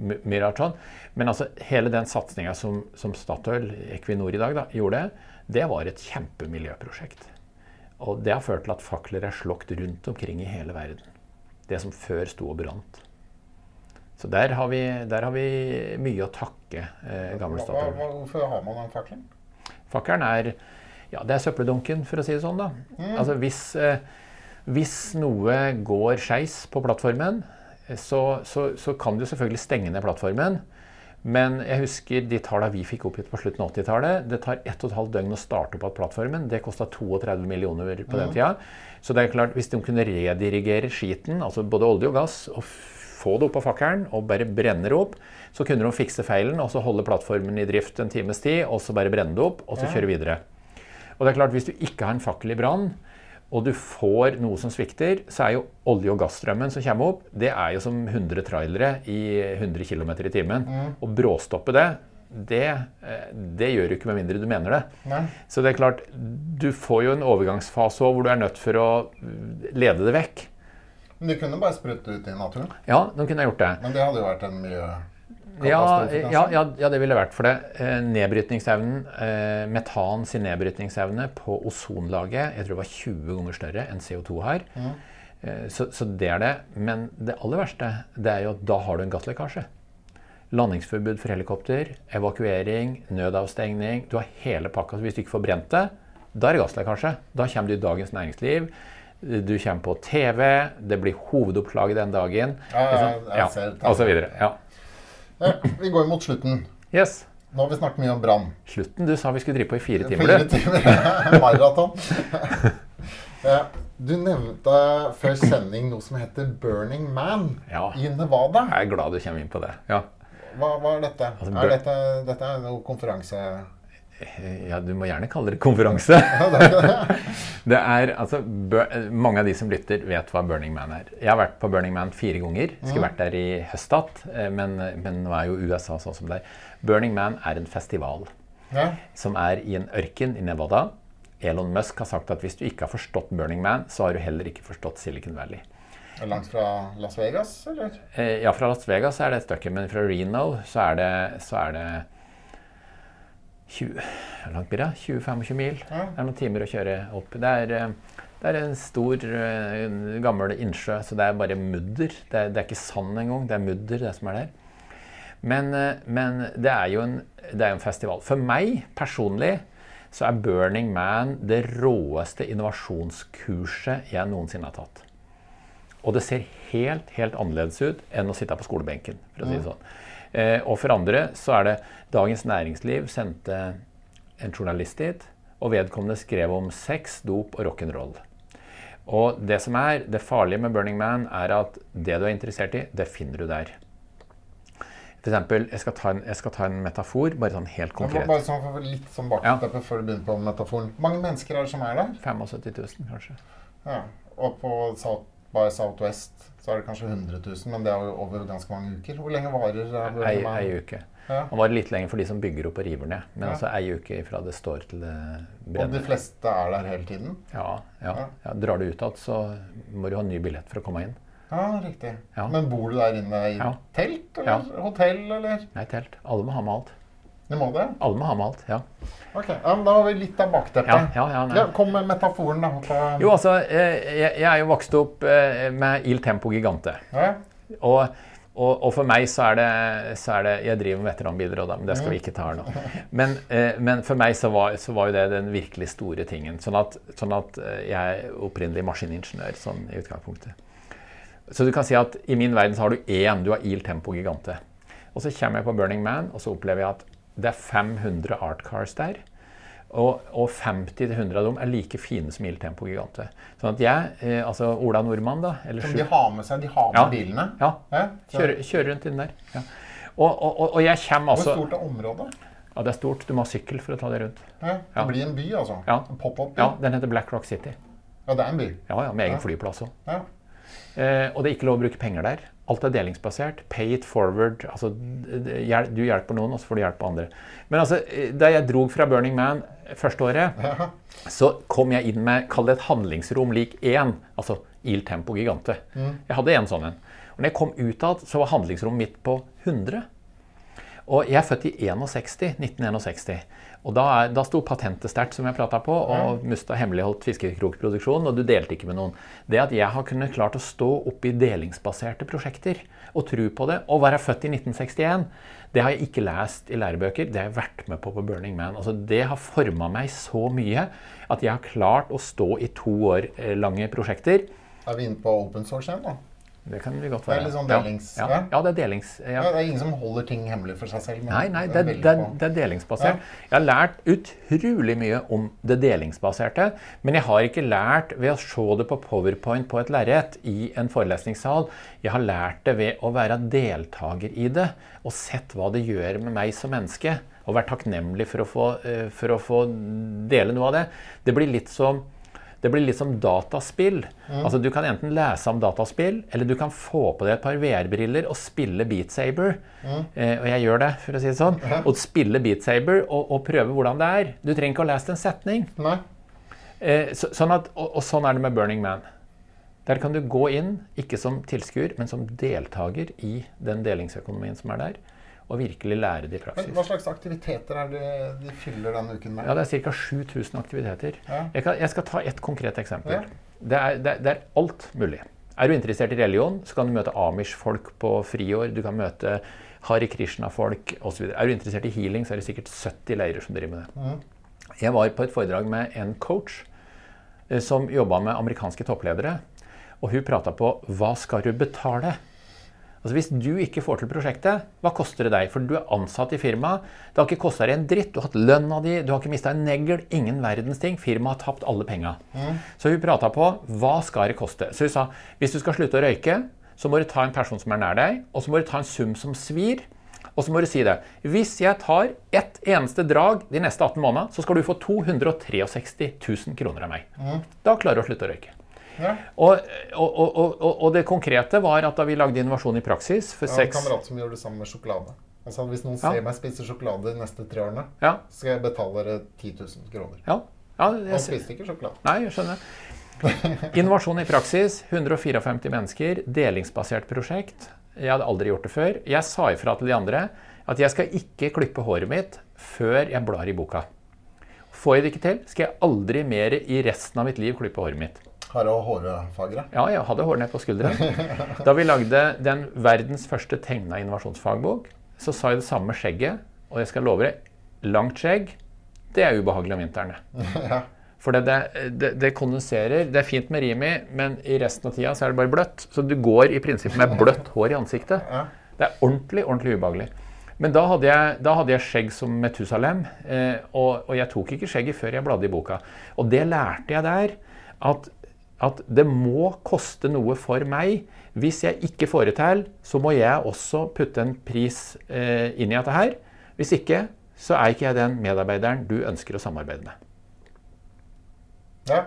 mye rart sånn. Men altså, hele den satsinga som, som, Statoil, Equinor i dag, da, gjorde, det var et kjempemiljøprosjekt. Og det har ført til at fakler er slokt rundt omkring i hele verden. Det som før sto og brant. Så der har vi, der har vi mye å takke eh, gamle Statoil. Hvorfor har man den fakkelen? Fakkelen er ja, det er søppeldunken, for å si det sånn. da. Mm. Altså hvis, eh, hvis, noe går skeis på plattformen, eh, så, så, så, kan du selvfølgelig stenge ned plattformen. Men jeg husker de tallene vi fikk oppgitt på slutten av 80-tallet. Det tar 1 12 døgn å starte opp igjen plattformen. Det kosta 32 millioner på den mm. tida. Så det er klart, hvis de kunne redirigere skiten, altså både olje og gass, og få det opp på fakkelen og bare brenne det opp. Så kunne de fikse feilen og så holde plattformen i drift en times tid, og så bare brenne det opp, og så kjøre videre. Og det er klart, Hvis du ikke har en fakkel i brann, og du får noe som svikter, så er jo olje- og gassstrømmen som kommer opp, det er jo som 100 trailere i 100 km i timen. Mm. Å bråstoppe det, det, eh, det, gjør du ikke med mindre du mener det. Nei. Så det er klart, du får jo en overgangsfase hvor du er nødt for å lede det vekk. Men de kunne bare sprutte ut i naturen? Ja, de kunne gjort det. Men det hadde jo vært en mye ja, ja, ja, ja, det ville vært for det. Eh, nedbrytningsevnen, eh, metan sin nedbrytningsevne på ozonlaget jeg tror det var 20 ganger større enn CO2 har. Mm. Eh, så, så, det er det. Men det aller verste det er jo at da har du en gasslekkasje. Landingsforbud for helikopter, evakuering, nødavstengning. Du har hele pakka. Så hvis du ikke får brent det, da er det gasslekkasje. Da kommer du i Dagens Næringsliv. Du kommer på TV, det blir hovedoppslaget den dagen. Ja, ja, så videre. Ja. ja. Vi går mot slutten. Yes. Nå har vi snakket mye om brann. Slutten? Du sa vi skulle drive på i fire timer. Fire timer, (laughs) Maraton. (laughs) ja. Du nevnte før sending noe som heter Burning Man ja. i Nevada. Jeg er glad du kommer inn på det. Ja. Hva, hva er dette? Altså, er dette? Dette er noe konferanse... Ja, du må gjerne kalle det konferanse. (laughs) (laughs) det er, altså, mange av de som lytter, vet hva Burning Man er. Jeg har vært på Burning Man fire ganger. Skulle vært der i høst eh, men, men, nå er jo USA sånn som det er. Burning Man er en festival ja. som er i en ørken i Nevada. Elon Musk har sagt at hvis du ikke har forstått Burning Man, så har du heller ikke forstått Silicon Valley. Langt fra Las Vegas, eller? Eh, ja, fra Las Vegas er det et stykke, men fra Reno så er det, så er det 20, langt blir det? 20-25 mil. Ja. Det er noen timer å kjøre opp. Det er, eh, det er en stor, eh, gammel innsjø, så det er bare mudder. Det er, det er, ikke sand engang. Det er mudder, det som er der. Men, eh, men det er jo en, det er en festival. For meg personlig så er Burning Man det råeste innovasjonskurset jeg noensinne har tatt. Og det ser helt, helt annerledes ut enn å sitte på skolebenken, for å si det sånn. Eh, og for andre så er det Dagens Næringsliv sendte en journalist dit Og vedkommende skrev om sex, dop og rock'n'roll. Og det som er det farlige med Burning Man, er at det du er interessert i, det finner du der. For eksempel, jeg skal, ta en, jeg skal ta en metafor, bare sånn helt konkret. Bare sånn litt sånn bakteppe ja. før du begynner på metaforen. Hvor mange mennesker er det som er der? 75 000, kanskje. Ja, Og på South by Southwest så er det kanskje 100 000, men det er jo over ganske mange uker. Hvor lenge varer det? Ei, ei uke. Ja. Og var litt lenger for de som bygger opp og river ned. Men ja. altså ei uke fra det står til det brenner. Og de fleste er der hele tiden? Ja. ja. ja. Drar du ut igjen, så må du ha ny billett for å komme inn. Ja, riktig. Ja. Men bor du der inne i telt eller hotell, eller? Nei, telt. Alle må ha med alt. Det må det? Alle må ha med alt, ja. Ok, ja, Da har vi litt av bakteppet. Ja, ja, ja, Kom med metaforen, da. På... Jo, altså, eh, jeg, jeg, er jo vokst opp eh, med Il Tempo Gigante. Ja. Og, og, og, for meg så er, det, så er det Jeg driver med veteranbiler, men det skal vi ikke ta her nå. Men, eh, men for meg så var, så var, jo det den virkelig store tingen. Sånn at, sånn at jeg er opprinnelig maskiningeniør sånn i utgangspunktet. Så du kan si at i min verden så har du én. Du har Il Tempo Gigante. Og så kommer jeg på Burning Man, og så opplever jeg at det er 500 art cars der. Og, og 50-100 av dem er like fine som Il Tempo Gigante. Sånn at jeg, eh, altså Ola Nordmann da eller Som de har med seg? De har med ja, bilene? Ja. ja kjører, kjører, rundt inn der. Ja. Og, og, og, jeg kommer altså Hvor stort er området? Ja, Det er stort. Du må ha sykkel for å ta det rundt. Ja, Det blir en by, altså? Ja. En pop-up? Ja, den heter Black Rock City. Ja, det er en by? Ja, ja med egen flyplass òg. Ja. Eh, og det er ikke lov å bruke penger der. Alt er delingsbasert. Pay it forward. Altså, du hjelper noen, og så får du hjelpe andre. Men altså, da jeg drog fra Burning Man første året, så kom jeg inn med kall det et handlingsrom lik én. Altså Il Tempo Gigante. Mm. Jeg hadde en sånn en. Og når jeg kom ut av så var handlingsrommet mitt på 100. Og jeg er født i 61, 1961. Og da, er, da sto patentet sterkt, som jeg prata på, og Musta hemmeligholdt fiskekrokproduksjonen, og du delte ikke med noen. Det at jeg har kunnet klart å stå oppe i delingsbaserte prosjekter og tro på det, og være født i 1961, det har jeg ikke lest i lærebøker. Det har jeg vært med på på Burning Man. Altså, det har forma meg så mye at jeg har klart å stå i to år eh, lange prosjekter. Er vi inne på open source igjen, da? Det kan det godt være. Det er litt sånn delings... Ja, ja. ja det er delings... Ja. det er ingen som holder ting hemmelig for seg selv? nei, nei, det, det, det, er delingsbasert. Jeg har lært utrolig mye om det delingsbaserte, men jeg har ikke lært ved å se det på powerpoint på et lerret i en forelesningssal. Jeg har lært det ved å være deltaker i det og sett hva det gjør med meg som menneske. Og vært takknemlig for å få, eh, for å få dele noe av det. Det blir litt som det blir litt som dataspill. Mm. Altså Du kan enten lese om dataspill, eller du kan få på deg et par VR-briller og spille Beat Saber. Mm. Eh, og jeg gjør det, for å si det sånn. Mm. Og spille Beat Saber og, og, prøve hvordan det er. Du trenger ikke å lese en setning. Eh, så, sånn at, og, og, sånn er det med Burning Man. Der kan du gå inn, ikke som tilskuer, men som deltaker i den delingsøkonomien som er der og virkelig lære det i praksis. Men hva slags aktiviteter er det de fyller denne uken med? Ja, Det er ca. 7000 aktiviteter. Ja. Jeg, kan, jeg, skal ta et konkret eksempel. Ja. Det, er, det, det, er, alt mulig. Er du interessert i religion, så kan du møte Amish-folk på friår. Du kan møte Hari Krishna-folk osv. Er du interessert i healing, så er det sikkert 70 leirer som driver med det. Mm. Jeg var på et foredrag med en coach eh, som jobba med amerikanske toppledere. Og hun prata på hva skal du betale Altså Hvis du ikke får til prosjektet, hva koster det deg? For du er ansatt i firmaet. Det har ikke kosta deg en dritt. Du har hatt lønna di, du har ikke mista en negl. Ingen verdens ting. Firmaet har tapt alle penga. Mm. Så vi prata på hva skal det koste. Så hun sa hvis du skal slutte å røyke, så må du ta en person som er nær deg, og så må du ta en sum som svir. Og så må du si det. Hvis jeg tar ett eneste drag de neste 18 månedene, så skal du få 263 000 kroner av meg. Mm. Da klarer du å slutte å røyke. Ja. Og, og, og, og, det konkrete var at da vi lagde innovasjon i praksis for seks En kamerat som gjør det samme med sjokolade. Altså Hvis noen ser meg spise sjokolade de neste tre årene, ja. skal jeg betale dere 10 000 kroner. Ja. Ja, jeg, Han spiste ikke sjokolade. Nei, jeg skjønner. Innovasjon i praksis. 154 mennesker. Delingsbasert prosjekt. Jeg hadde aldri gjort det før. Jeg sa ifra til de andre at jeg skal ikke klippe håret mitt før jeg blar i boka. Får jeg det ikke til, skal jeg aldri mer i resten av mitt liv klippe håret mitt. Har du hårfagre? Ja, jeg hadde hår ned på skulderen. (laughs) Da vi lagde den verdens første tegna innovasjonsfagbok, så sa jeg det samme skjegget. Og jeg skal love deg, langt skjegg, det er ubehagelig om vinteren. (laughs) Ja. For det, det, det, kondenserer. Det er fint med rim i, men i resten av tida så er det bare bløtt. Så du går i prinsippet med bløtt (laughs) hår i ansiktet. Det er ordentlig, ordentlig ubehagelig. Men da hadde jeg, da hadde jeg skjegg som Metusalem, eh, og, og, jeg tok ikke skjegget før jeg bladde i boka. Og det lærte jeg der, at, at det må koste noe for meg. Hvis jeg ikke får det til, så må jeg også putte en pris eh, inn i dette her. Hvis ikke, så er ikke jeg den medarbeideren du ønsker å samarbeide med. Ja.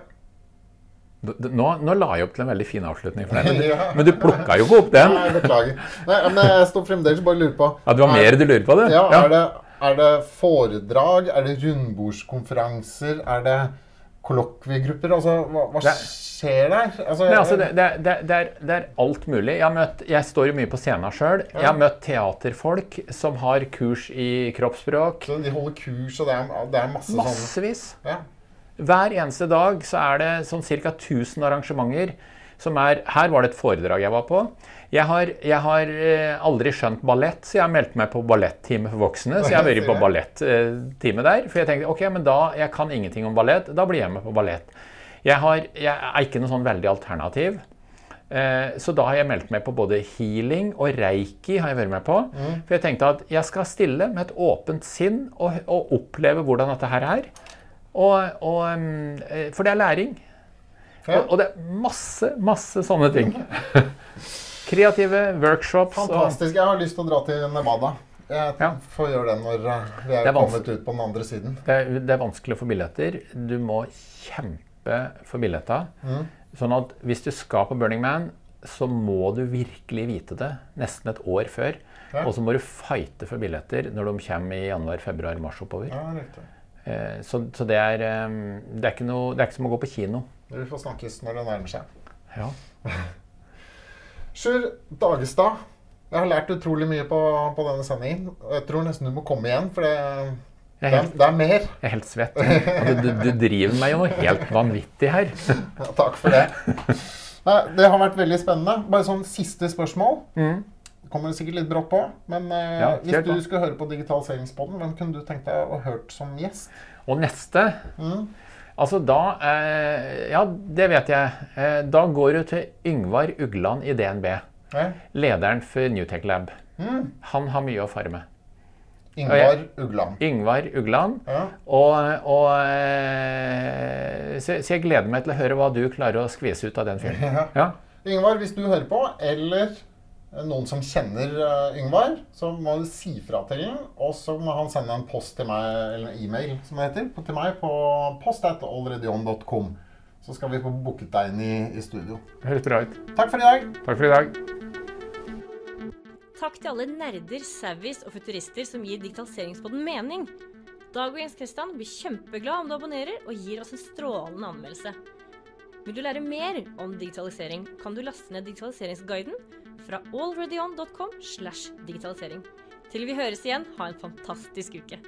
Nå, nå, la jeg opp til en veldig fin avslutning for deg, men, (laughs) ja. men du plukka jo ikke opp den. Nei, Beklager. Nei, men jeg står fremdeles bare og lurer på Ja, Du har mer du lurer på, det? Ja, Er, det, er det foredrag? Er det rundbordskonferanser? Er det kollokviegrupper? Altså, hva, hva skjer der? Altså, altså, det, det, er, det, er, alt mulig. Jeg, møtt, jeg, står jo mye på scenen sjøl. Jeg har møtt teaterfolk som har kurs i kroppsspråk. Så de holder kurs, og det er, det er masse Massevis. sånn ja. Hver eneste dag så er det sånn ca. 1000 arrangementer. Som er, her var det et foredrag jeg var på. Jeg har, jeg har eh, aldri skjønt ballett, så jeg har meldt meg på ballettime for voksne. Så jeg har vært på ballettime der. For jeg tenkte ok, men da, jeg kan ingenting om ballett, da blir jeg med på ballett. Jeg, har, jeg er ikke noe sånn veldig alternativ. Eh, så da har jeg meldt meg på både healing og reiki. har jeg vært med på. Mm. For jeg tenkte at jeg skal stille med et åpent sinn og, og oppleve hvordan dette her er. Og, og, eh, for det er læring. Og, og, det er masse, masse sånne ting. (laughs) Kreative workshops. Fantastisk. Jeg har lyst til å dra til Nevada. Jeg ja. får gjøre det når eh, vi er, er kommet ut på den andre siden. Det er, det er, vanskelig å få billetter. Du må kjempe for billetter. Mm. Sånn at hvis du skal på Burning Man, så må du virkelig vite det nesten et år før. Ja. Og så må du fighte for billetter når de kommer i januar, februar, mars oppover. Ja. Eh, så, så det, er, det, er ikke noe, det er ikke som å gå på kino. Vi får snakkes når det nærmer seg. Ja. (laughs) Sjur Dagestad, jeg har lært utrolig mye på, på, denne sendingen. Jeg tror nesten du må komme igjen, for det, det, er, det er, mer. Jeg er helt svett. Du, du, du, driver meg jo noe helt vanvittig her. Ja, takk for det. Nei, det har vært veldig spennende. Bare sånn siste spørsmål. Mm kommer det sikkert litt brått på. Men eh, ja, hvis du skulle høre på Digitaliseringspodden, hvem kunne du tenkt deg å hørt som gjest? Og neste? Mm. Altså da eh, Ja, det vet jeg. Eh, da går du til Yngvar Ugland i DNB. Ja. Lederen for Newtech Lab. Mm. Han har mye å fare med. Yngvar Ugland. Yngvar Ugland. Ja. Og, og eh, så, så, jeg gleder meg til å høre hva du klarer å skvise ut av den filmen. (laughs) Ja. Yngvar, hvis du hører på, eller noen som kjenner uh, Yngvar, så må du si fra til ham. Og så må han sende en post til meg, eller en e-mail som det heter, til meg på post.alreadyon.com. Så skal vi få booket deg inn i, i studio. Helt ut. Takk for i dag. Takk for i dag. Takk til alle nerder, savvies og futurister som gir digitaliseringspodden mening. Dag og Jens Kristian blir kjempeglad om du abonnerer og gir oss en strålende anmeldelse. Vil du lære mer om digitalisering, kan du laste ned digitaliseringsguiden fra allreadyon.com slash digitalisering. Til vi høres igjen, ha en fantastisk uke.